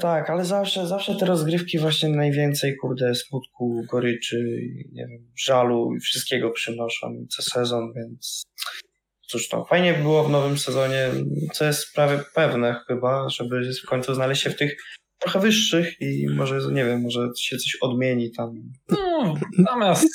Tak, ale zawsze, zawsze te rozgrywki właśnie najwięcej, kurde, smutku, goryczy, nie wiem, żalu i wszystkiego przynoszą co sezon, więc cóż to, fajnie by było w nowym sezonie, co jest prawie pewne chyba, żeby w końcu znaleźć się w tych trochę wyższych i może, nie wiem, może się coś odmieni tam. No, zamiast,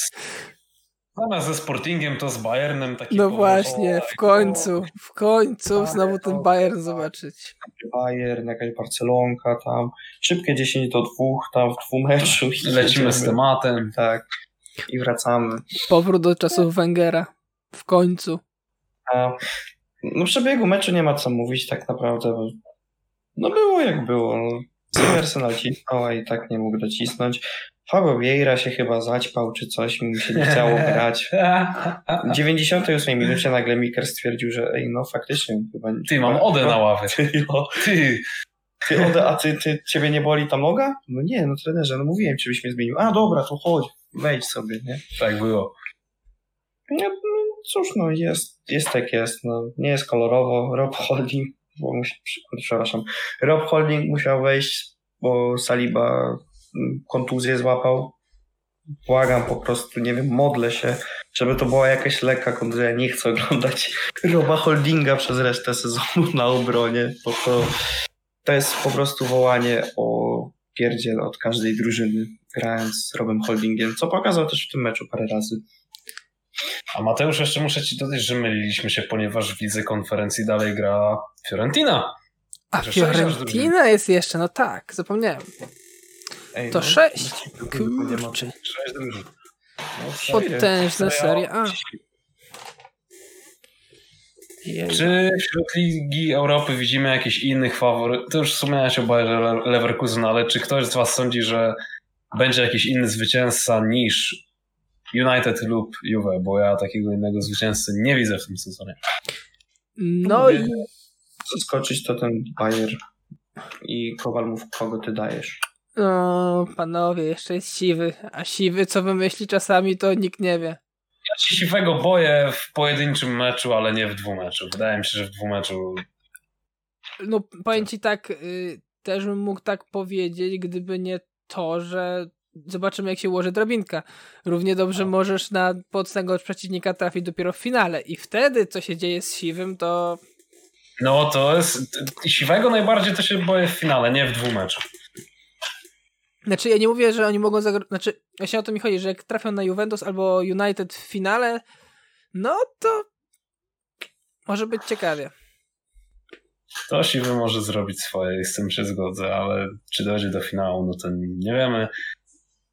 zamiast ze Sportingiem, to z Bayernem taki No właśnie, w końcu, w końcu znowu ten Bayern tak. zobaczyć. Bayern, jakaś Barcelonka tam, szybkie 10 do 2 tam w dwumeczu. i Lecimy z tematem. Tak, i wracamy. Powrót do czasów Wengera. W końcu. A no przebiegu meczu nie ma co mówić tak naprawdę, bo no było jak było. No. Arsenal cisnął, a i tak nie mógł docisnąć. Fabio Vieira się chyba zaćpał czy coś, mu się nie chciało grać. W 98 minucie nagle Miker stwierdził, że ej, no faktycznie chyba... Ty, mam Odę na ławie. Ty, no, Ty, ty, Ode, a ty, ty, ciebie nie boli ta noga? No nie, no trenerze, no mówiłem ci, byś mnie zmienił. A dobra, to chodź, wejdź sobie, nie? tak było. No, no cóż, no jest, jest tak jest. No, nie jest kolorowo. Rob Holding, bo musi, przepraszam, Rob Holding musiał wejść, bo Saliba kontuzję złapał. Błagam po prostu, nie wiem, modlę się, żeby to była jakaś lekka kontuzja. Nie chcę oglądać Roba Holdinga przez resztę sezonu na obronie, bo to, to jest po prostu wołanie o pierdziel od każdej drużyny, grając z Robem Holdingiem, co pokazał też w tym meczu parę razy. A Mateusz, jeszcze muszę ci dodać, że myliliśmy się, ponieważ w lidze konferencji dalej gra Fiorentina. A Fiorentina jest jeszcze, no tak, zapomniałem. Ej, To no, sześć. nie ma- Kurczę. Sześć drużyn. no, Potężna seria A. Jej. Czy wśród Ligi Europy widzimy jakiś innych faworytów? To już wspomniałeś o Bayerze Le- Leverkusen, ale czy ktoś z was sądzi, że będzie jakiś inny zwycięzca niż United lub Juve? Bo ja takiego innego zwycięzcy nie widzę w tym sezonie. No i Zaskoczyć to ten Bayer. I Kowal mów, kogo ty dajesz. No, panowie, jeszcze jest siwy. A siwy, co wymyśli czasami, to nikt nie wie. Ja się siwego boję w pojedynczym meczu, ale nie w dwumeczu. Wydaje mi się, że w dwumeczu No, powiem ci tak, y, też bym mógł tak powiedzieć, gdyby nie to, że zobaczymy, jak się ułoży drabinka. Równie dobrze możesz na mocnego przeciwnika trafić dopiero w finale. I wtedy, co się dzieje z siwym, to No to jest. Siwego najbardziej to się boję w finale, nie w dwumeczu. Znaczy, ja nie mówię, że oni mogą zagrozić. Znaczy, właśnie o to mi chodzi, że jak trafią na Juventus albo United w finale, no to może być ciekawie. To siwy może zrobić swoje z tym się ale czy dojdzie do finału, no to nie wiemy.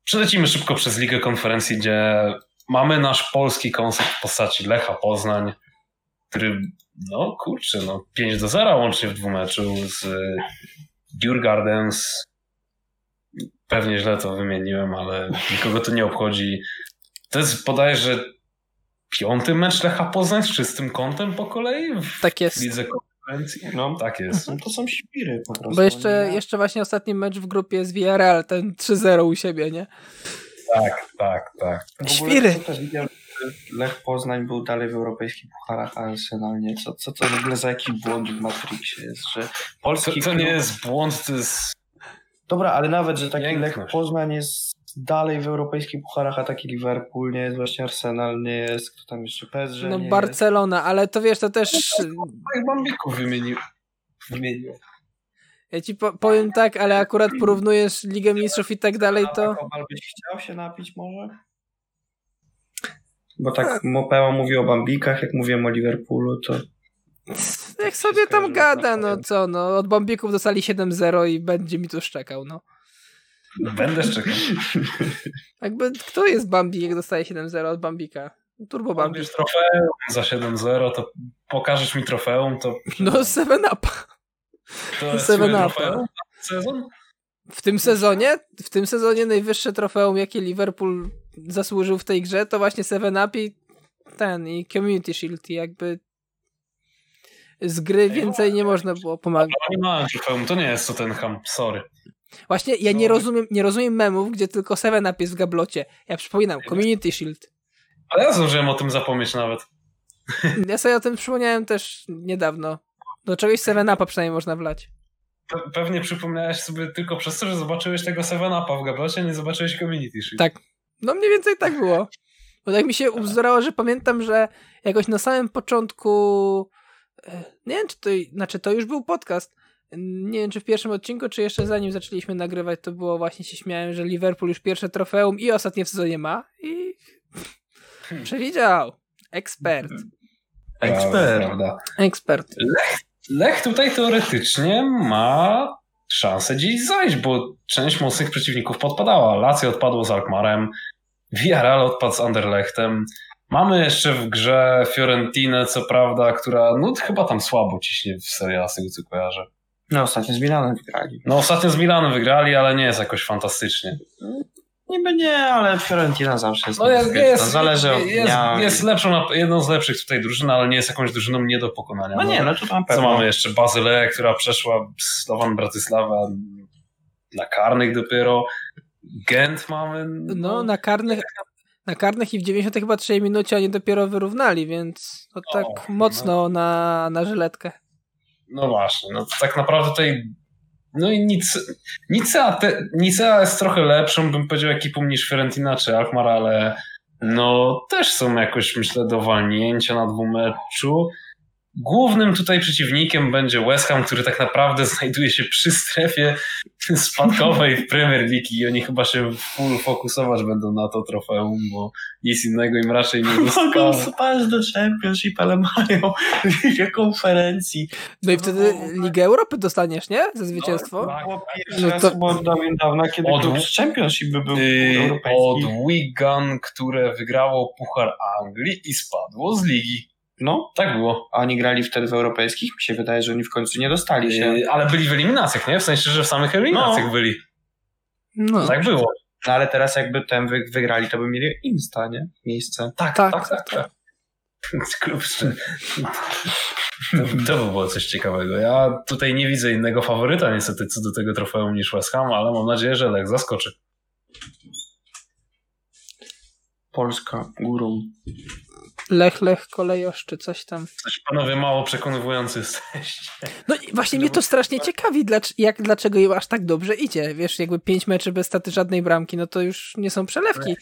Przelecimy szybko przez Ligę Konferencji, gdzie mamy nasz polski koncept w postaci Lecha Poznań, który, no kurczę, no 5 do 0 łącznie w dwumeczu z Djurgardens. Pewnie źle to wymieniłem, ale nikogo to nie obchodzi. To jest bodajże piąty mecz Lecha Poznań z czystym kątem po kolei w Tak jest. Lidze Konferencji. No, Tak jest. no to są świry po prostu. Bo jeszcze, Nie? jeszcze właśnie ostatni mecz w grupie jest Villarreal, ten 3-0 u siebie, nie? Tak, tak, tak. W Świry. to też widziałem, że Lech Poznań był dalej w europejskich pucharach, a Arsenal nie. Co, co to w ogóle za jakiś błąd w Matrixie jest, że To, polski to nie klub- jest błąd, to jest. Dobra, ale nawet, że taki. Lech Poznań jest dalej w europejskich pucharach, a taki Liverpool nie jest, właśnie Arsenal nie jest, kto tam jeszcze PSG No nie Barcelona, ale to wiesz, to też Jak bambików wymienił. wymienił. ja ci po, powiem tak, ale akurat porównujesz Ligę Mistrzów i tak dalej, jest. to A Kowal byś chciał się napić może? Bo tak Mopeo mówi o Bambikach, jak mówiłem o Liverpoolu, to jak sobie tam gada, no co, no od Bambików dostali 7-0 i będzie mi tu szczekał, no. Będę szczekał. Jakby, kto jest Bambi, jak dostaje 7-0 od Bambika? Turbo Bambi. Bierz trofeum za 7-0, to pokażesz mi trofeum, to. No 7-up. to jest Seven twoje Upa. trofeum na sezon? W tym sezonie, w tym sezonie najwyższe trofeum, jakie Liverpool zasłużył w tej grze, to właśnie 7-up i ten, i Community Shield i jakby z gry więcej nie można było pomagać. To nie jest Tottenham, sorry. Właśnie ja nie rozumiem, nie rozumiem memów, gdzie tylko 7-up jest w gablocie. Ja przypominam, Community Shield. Ale ja zdążyłem o tym zapomnieć nawet. Ja sobie o tym przypomniałem też niedawno. Do czegoś 7-upa przynajmniej można wlać. Pe- pewnie przypomniałeś sobie tylko przez to, że zobaczyłeś tego 7-upa w gablocie, nie zobaczyłeś Community Shield. Tak. No mniej więcej tak było. Bo tak mi się ubzdurało, że pamiętam, że jakoś na samym początku nie wiem, czy to, znaczy to już był podcast. Nie wiem, czy w pierwszym odcinku, czy jeszcze zanim zaczęliśmy nagrywać, to było właśnie się śmiałem, że Liverpool już pierwsze trofeum i ostatnie w sezonie ma i przewidział. Ekspert. ekspert. Prawda. Ekspert. Lech tutaj teoretycznie ma szansę gdzieś zajść, bo część mocnych przeciwników podpadała. Lazio odpadło z Alkmarem, Villarreal odpadł z Anderlechtem. Mamy jeszcze w grze Fiorentinę, co prawda, która no chyba tam słabo ciśnie w Serie A, z tego co kojarzę. No ostatnio z Milanem wygrali. No ostatnio z Milanem wygrali, ale nie jest jakoś fantastycznie. Niby nie, ale Fiorentina zawsze jest No jest, jest, Zależy od jest, dnia. jest lepszą, jedną z lepszych tutaj drużyn, ale nie jest jakąś drużyną nie do pokonania. No nie, no to na Co pewno. mamy jeszcze? Bazyleę, która przeszła Slovan Bratysława na karnych dopiero. Gent mamy. No, na karnych, na karnych i w 90 chyba 3 minucie oni dopiero wyrównali, więc to tak O, mocno na, na żyletkę. No właśnie, no to tak naprawdę tutaj. No i nic, Nicea, te, Nicea jest trochę lepszą, bym powiedział, ekipą niż Fiorentina czy Alkmaar, ale no też są jakoś, myślę, do walnięcia na dwumeczu. Głównym tutaj przeciwnikiem będzie West Ham, który tak naprawdę znajduje się przy strefie spadkowej w Premier League i oni chyba się full fokusować będą na to trofeum, bo nic innego im raczej nie Mogą zostało. spać do Championship, ale mają Ligę konferencji. No i wtedy Ligę Europy dostaniesz, nie? Za zwycięstwo? tak. Było pierwszy No raz to- chyba od dawna, kiedy Od- klub z Championship by był Yy, europejski. od Wigan, które wygrało Puchar Anglii i spadło z ligi. No, Tak było. a oni grali wtedy w europejskich? Mi się wydaje, że oni w końcu nie dostali się. Yy, ale byli w eliminacjach, nie? W sensie, że w samych eliminacjach No. byli. No, Tak było. No ale teraz jakby ten wy, wygrali, to by mieli Insta, nie? Miejsce. Tak, Tak, tak, tak. tak. Klub. To, to by było coś ciekawego. Ja tutaj nie widzę innego faworyta niestety co do tego trofeum niż West Ham, ale mam nadzieję, że Lech zaskoczy. Polska górą. Lech, Lech, kolejosz czy coś tam. Coś panowie mało przekonywujący jesteście. No właśnie mnie to strasznie ciekawi, dlacz, jak, dlaczego im aż tak dobrze idzie. Wiesz, jakby pięć meczy bez staty żadnej bramki, no to już nie są przelewki.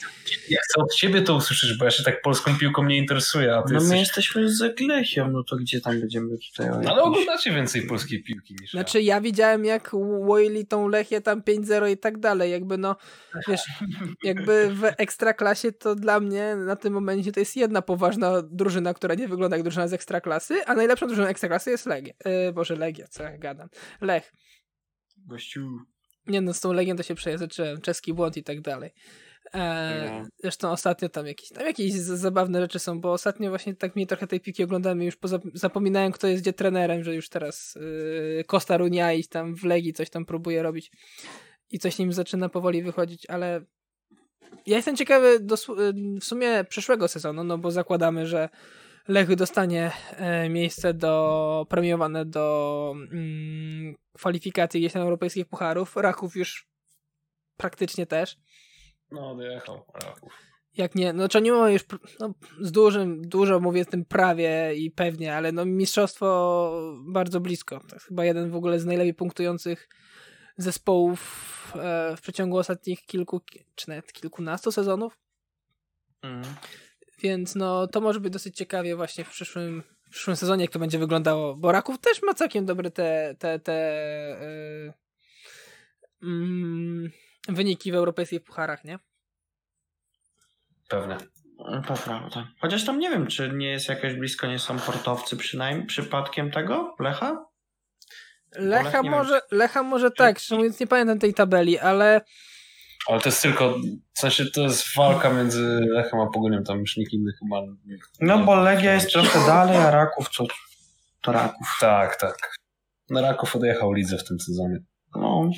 Ja chcę od ciebie to usłyszeć, bo ja się tak polską piłką nie interesuję, a ty No jesteś... my jesteśmy z Lechiem, no to gdzie tam będziemy tutaj? o Ale oglądacie więcej polskiej piłki niż ja. Znaczy ja widziałem jak łoili tą Lechię tam 5-0 i tak dalej, jakby no, wiesz, jakby w Ekstraklasie to dla mnie na tym momencie to jest jedna poważna drużyna, która nie wygląda jak drużyna z Ekstraklasy, a najlepszą drużyną Ekstraklasy jest Legia. Yy, Boże, Legia, co ja gadam. Lech. Gościu. Nie no, z tą Legią to się przejęzyczyłem, czeski błąd i tak dalej. E, No. Zresztą ostatnio tam jakieś, tam jakieś zabawne rzeczy są, bo ostatnio właśnie tak mnie trochę tej piki oglądamy, już poza, zapominałem kto jest gdzie trenerem, że już teraz yy, Costa Runiai tam w Legii coś tam próbuje robić i coś nim zaczyna powoli wychodzić, ale ja jestem ciekawy do, w sumie przyszłego sezonu, no bo zakładamy, że Lech dostanie e, miejsce do premiowane do mm, kwalifikacji gdzieś tam europejskich pucharów. Raków już praktycznie też. No, dojechał Raków. Jak nie, no czy nie już no, z dużym, dużo mówię z tym prawie i pewnie, ale no mistrzostwo bardzo blisko. To jest chyba jeden w ogóle z najlepiej punktujących zespołów e, w przeciągu ostatnich kilku, czy nawet kilkunastu sezonów. Mm. Więc no to może być dosyć ciekawie właśnie w przyszłym, w przyszłym sezonie, jak to będzie wyglądało. Bo Raków też ma całkiem dobre te, te, te yy, mm, wyniki w europejskich pucharach, nie? Pewnie. To prawda. Chociaż tam nie wiem, czy nie jest jakoś blisko, nie są portowcy przynajmniej przypadkiem tego Lecha? Lecha Lech może, Lecha może tak, szczerze mówiąc nie pamiętam tej tabeli, ale Ale to jest tylko, w sensie to jest walka między Lechem a Pogonią, tam już nikt inny chyba... nie- No bo Legia jest trochę dalej, a Raków co? To Raków. Tak, tak. No Raków odjechał lidze w tym sezonie. No,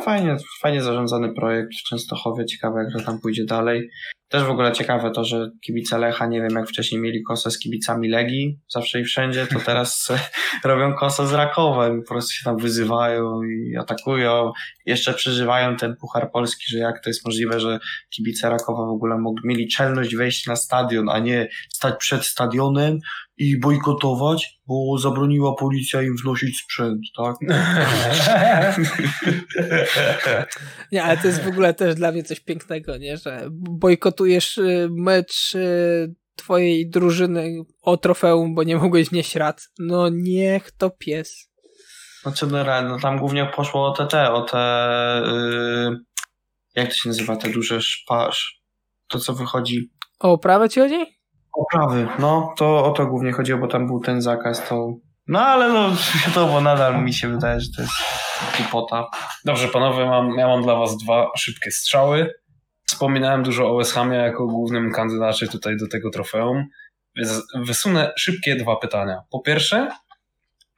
fajnie, fajnie zarządzany projekt w Częstochowie. Ciekawe, jak to tam pójdzie dalej. Też w ogóle ciekawe to, że kibice Lecha, nie wiem jak wcześniej mieli kosę z kibicami Legii, zawsze i wszędzie, to teraz robią kosę z Rakowem. Po prostu się tam wyzywają i atakują. Jeszcze przeżywają ten Puchar Polski, że jak to jest możliwe, że kibice Rakowa w ogóle mogli, mieli czelność wejść na stadion, a nie stać przed stadionem i bojkotować, bo zabroniła policja im wnosić sprzęt, tak? nie, ale to jest w ogóle też dla mnie coś pięknego, nie, że bojkotujesz y, mecz y, twojej drużyny o trofeum, bo nie mogłeś wnieść rad. No niech to pies. Znaczy, no, no tam głównie poszło o te, te o te, yy, jak to się nazywa, te duże szpasz, to co wychodzi, O prawę ci chodzi? Oprawy, no, to o to głównie chodziło, bo tam był ten zakaz, to, no ale no, wiadomo, nadal mi się wydaje, że to jest głupota. Dobrze, panowie, mam, ja mam dla was dwa szybkie strzały. Wspominałem dużo o West Hamie jako głównym kandydacie tutaj do tego trofeum, więc wysunę szybkie dwa pytania. Po pierwsze,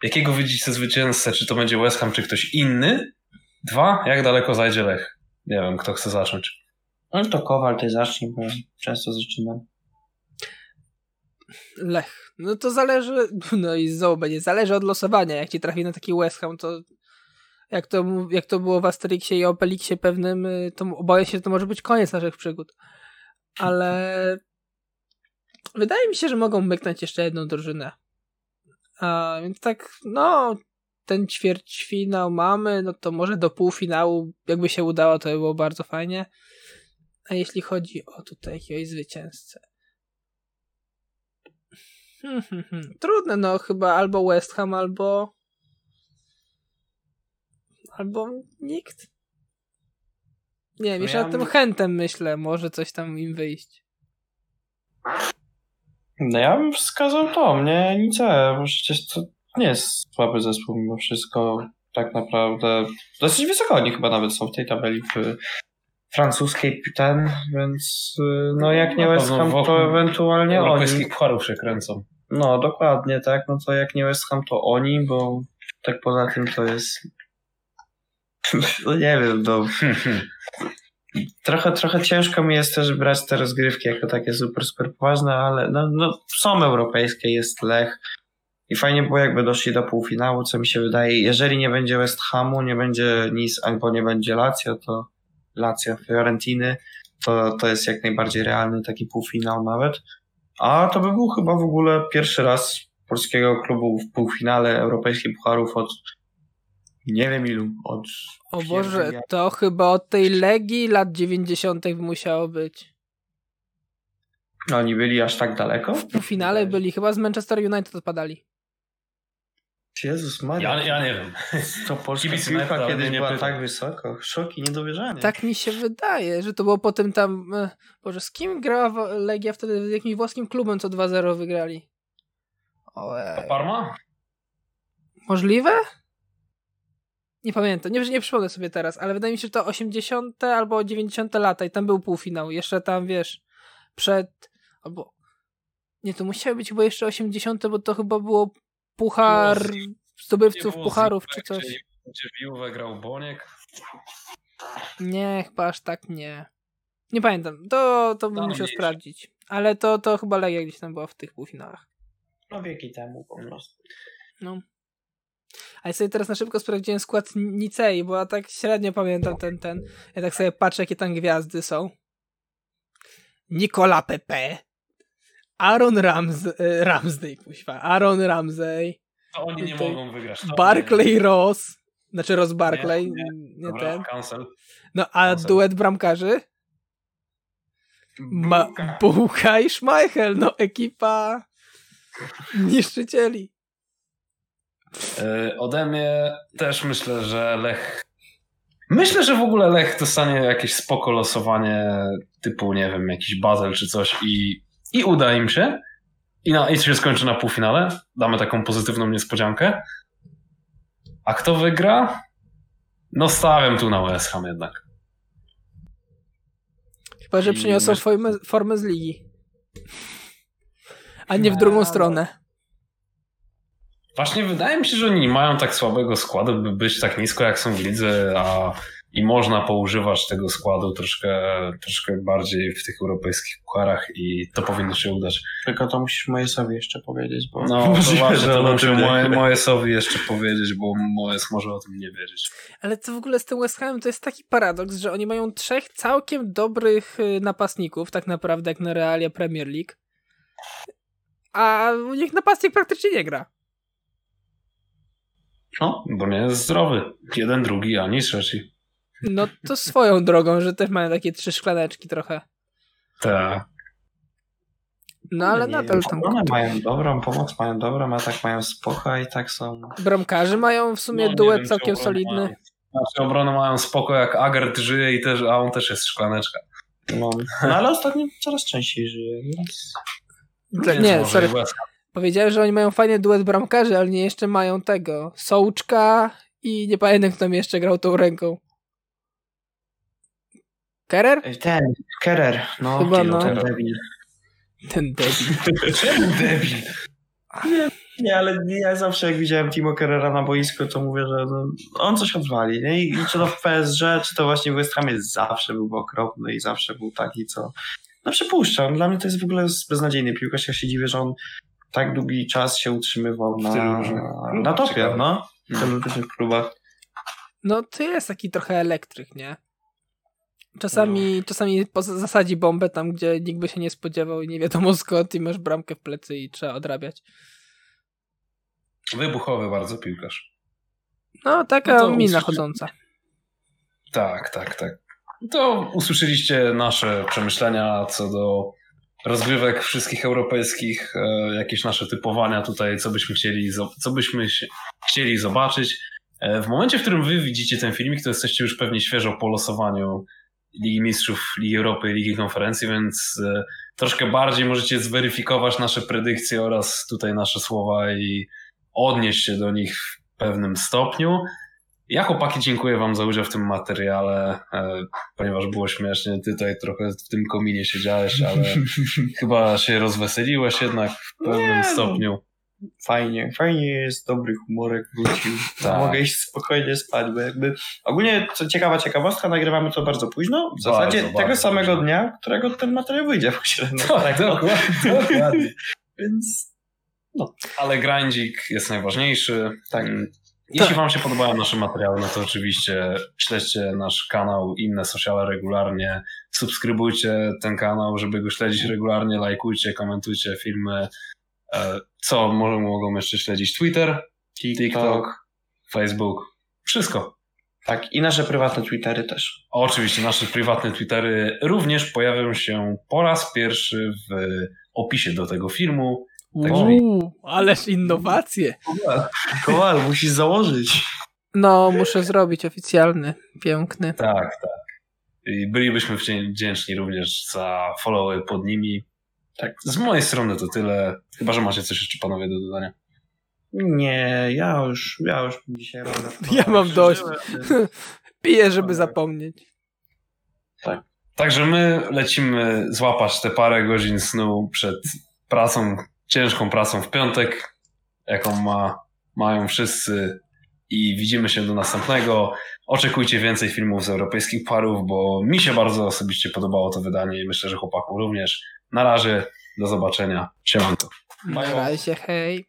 jakiego widzicie zwycięzcę? Czy to będzie West Ham, czy ktoś inny? Dwa, jak daleko zajdzie Lech? Nie wiem, kto chce zacząć. No to Kowal, ty zacznij, bo ja często zaczynam. Lech. No to zależy, no i znowu będzie, zależy od losowania. Jak ci trafi na taki West Ham, to jak to, jak to było w Asterixie i Obelixie pewnym, y, to obawiam się, że to może być koniec naszych przygód. Ale wydaje mi się, że mogą myknąć jeszcze jedną drużynę. A więc tak, no, ten ćwierćfinał mamy, no to może do półfinału, jakby się udało, to by było bardzo fajnie. A jeśli chodzi o tutaj jakiegoś zwycięzcę, Hmm, hmm, hmm. Trudne, no chyba albo West Ham, albo. Albo nikt. Nie wiem, No jeszcze ja nad tym chętem myślę, może coś tam im wyjść. No ja bym wskazał to, mnie nic, bo przecież to nie jest słaby zespół mimo wszystko, tak naprawdę. Dosyć wysoko oni chyba nawet są w tej tabeli w francuskiej ten, więc y, no jak nie West Ham, to ewentualnie oni. Europejskich pucharów się kręcą. No dokładnie, tak, no to jak nie West Ham, to oni, bo tak poza tym to jest no nie wiem, no trochę, trochę ciężko mi jest też brać te rozgrywki jako takie super, super poważne, ale no, no, są europejskie, jest Lech, I fajnie było, jakby doszli do półfinału, co mi się wydaje. Jeżeli nie będzie West Hamu, nie będzie nic, albo nie będzie Lazio, to Lazio Fiorentiny, to, to jest jak najbardziej realny taki półfinał nawet. A to by był chyba w ogóle pierwszy raz polskiego klubu w półfinale europejskich pucharów od nie wiem ilu, od... O Boże, to chyba od tej Legii lat 90. musiało być. Oni byli aż tak daleko? W półfinale byli, chyba z Manchester United odpadali. Jezus Maria. Ja, ja nie wiem. To polska Kibic piłka kiedyś nie była pytam. tak wysoko. Szok i niedowierzanie. Tak mi się wydaje, że to było potem tam... e, Boże, z kim grała Legia wtedy? Z jakimś włoskim klubem, co 2-0 wygrali. Ojej. Parma? Możliwe? Nie pamiętam, nie, nie przypomnę sobie teraz, ale wydaje mi się, że to 80 albo 90 lata i tam był półfinał. Jeszcze tam, wiesz, przed... albo... Nie, to musiały być chyba jeszcze 80, bo to chyba było puchar zdobywców pucharów czy coś. Gdzie, gdzie w Juve grał Boniek. Nie, chyba aż tak nie. Nie pamiętam, to, to bym No, musiał sprawdzić. Ale to, to chyba Legia gdzieś tam była w tych półfinałach. No wieki temu po prostu. No. A ja sobie teraz na szybko sprawdziłem skład Nicei, bo ja tak średnio pamiętam ten, ten. Ja tak sobie patrzę, jakie tam gwiazdy są. Nicola Pepe. Aaron Rams e, Ramsey, kuźwa. Aaron Ramsey. To oni nie mogą wygrać. To Barclay Ross. Znaczy Ross Barclay, nie, nie, Dobra, ten. cancel. No a cancel. duet bramkarzy? Ma Bułka. Bułka i Schmeichel. No ekipa niszczycieli. E, Ode mnie też myślę, że Lech. Myślę, że w ogóle Lech dostanie jakieś spoko losowanie typu, nie wiem, jakiś Basel czy coś i, i uda im się. I, na, I się skończy na półfinale. Damy taką pozytywną niespodziankę. A kto wygra? No stawiam tu na West Ham jednak. Chyba, że przyniosą formę, formę z ligi. A nie w drugą stronę. Właśnie wydaje mi się, że oni nie mają tak słabego składu, by być tak nisko jak są w lidze, a i można poużywać tego składu troszkę, troszkę bardziej w tych europejskich pucharach i to powinno się udać. Tylko to musisz Mojesowi jeszcze powiedzieć, bo No, to właśnie, że to muszę moje, wie. Mojesowi jeszcze powiedzieć, bo Mojes może o tym nie wiedzieć. Ale to w ogóle z tym West Hamem to jest taki paradoks, że oni mają trzech całkiem dobrych y, napastników, tak naprawdę jak na realia Premier League. A u nich napastnik praktycznie nie gra. No, Bo nie jest zdrowy. Jeden, drugi, ani trzeci. No to swoją drogą, że też mają takie trzy szklaneczki trochę. Tak. No ale nie nadal tam One mają dobrą pomoc, mają dobrą, a tak mają spoko i tak są. bramkarzy mają w sumie No, nie duet wiem, całkiem solidny. Mają, znaczy obrony mają spoko, jak Agert żyje, i też, a on też jest szklaneczka. No, no ale ostatnio coraz częściej żyje, więc... Więc nie, może sorry. Powiedziałem, że oni mają fajny duet bramkarzy, ale nie jeszcze mają tego. Sołczka i nie pamiętam, kto tam jeszcze grał tą ręką. Kerer? Ten, Kerer, no, Chyba ten, no. ten debil. Ten debil. Czemu debil? Nie, ale nie, ja zawsze jak widziałem Timo Kerrera na boisku, to mówię, że no, on coś odwali. Nie? I, I czy to w PSG, czy to właśnie w West Hamie zawsze był okropny i zawsze był taki, co... No przypuszczam, dla mnie to jest w ogóle beznadziejny piłkarz. Ja się dziwię, że on tak długi czas się utrzymywał na, różnych na topie, no. W tylu różnych klubach. No to jest taki trochę elektryk, nie? Czasami, czasami poza- zasadzi bombę tam, gdzie nikt by się nie spodziewał i nie wiadomo skąd i masz bramkę w plecy i trzeba odrabiać. Wybuchowy bardzo piłkarz. No taka No mina usłyszy- chodząca. Tak, tak, tak. To usłyszeliście nasze przemyślenia co do rozgrywek wszystkich europejskich, e, jakieś nasze typowania tutaj, co byśmy chcieli, co byśmy chcieli zobaczyć. E, w momencie, w którym wy widzicie ten filmik, to jesteście już pewnie świeżo po losowaniu Ligi Mistrzów, Ligi Europy i Ligi Konferencji, więc e, troszkę bardziej możecie zweryfikować nasze predykcje oraz tutaj nasze słowa i odnieść się do nich w pewnym stopniu. Ja chłopaki dziękuję wam za udział w tym materiale, e, ponieważ było śmiesznie, ty tutaj trochę w tym kominie siedziałeś, ale chyba się rozweseliłeś jednak w pewnym Nie, no. stopniu. Fajnie, fajnie jest, dobry humorek wrócił. Tak. Mogę iść spokojnie spać, bo jakby ogólnie, co ciekawa ciekawostka, nagrywamy to bardzo późno, w Bardzo, zasadzie bardzo tego samego późno. dnia, którego ten materiał wyjdzie w Tak, dokładnie, dokładnie. Więc No, ale grindzik jest najważniejszy. Tak. Jeśli Tak. Wam się podobają nasze materiały, no to oczywiście śledźcie nasz kanał, inne sociale regularnie. Subskrybujcie ten kanał, żeby go śledzić regularnie. Lajkujcie, komentujcie filmy. E, Co może mogą jeszcze śledzić? Twitter, TikTok, Facebook. Wszystko. Tak, i nasze prywatne Twittery też. Oczywiście nasze prywatne Twittery również pojawią się po raz pierwszy w opisie do tego filmu. Także- Uuu, ależ innowacje. Kowal, musisz założyć. No, muszę zrobić oficjalny, piękny. Tak, tak. I bylibyśmy wdzięczni również za followy pod nimi. Tak, z mojej strony to tyle. Chyba, że macie coś jeszcze panowie do dodania. Nie, ja już, ja już dzisiaj robię. Ja mam dość. Piję, żeby zapomnieć. Także my lecimy złapać te parę godzin snu przed pracą, ciężką pracą w piątek, jaką ma, mają wszyscy i widzimy się do następnego. Oczekujcie więcej filmów z europejskich parów, bo mi się bardzo osobiście podobało to wydanie i myślę, że chłopaku również. Na razie, do zobaczenia. Siemanko. Na razie, hej.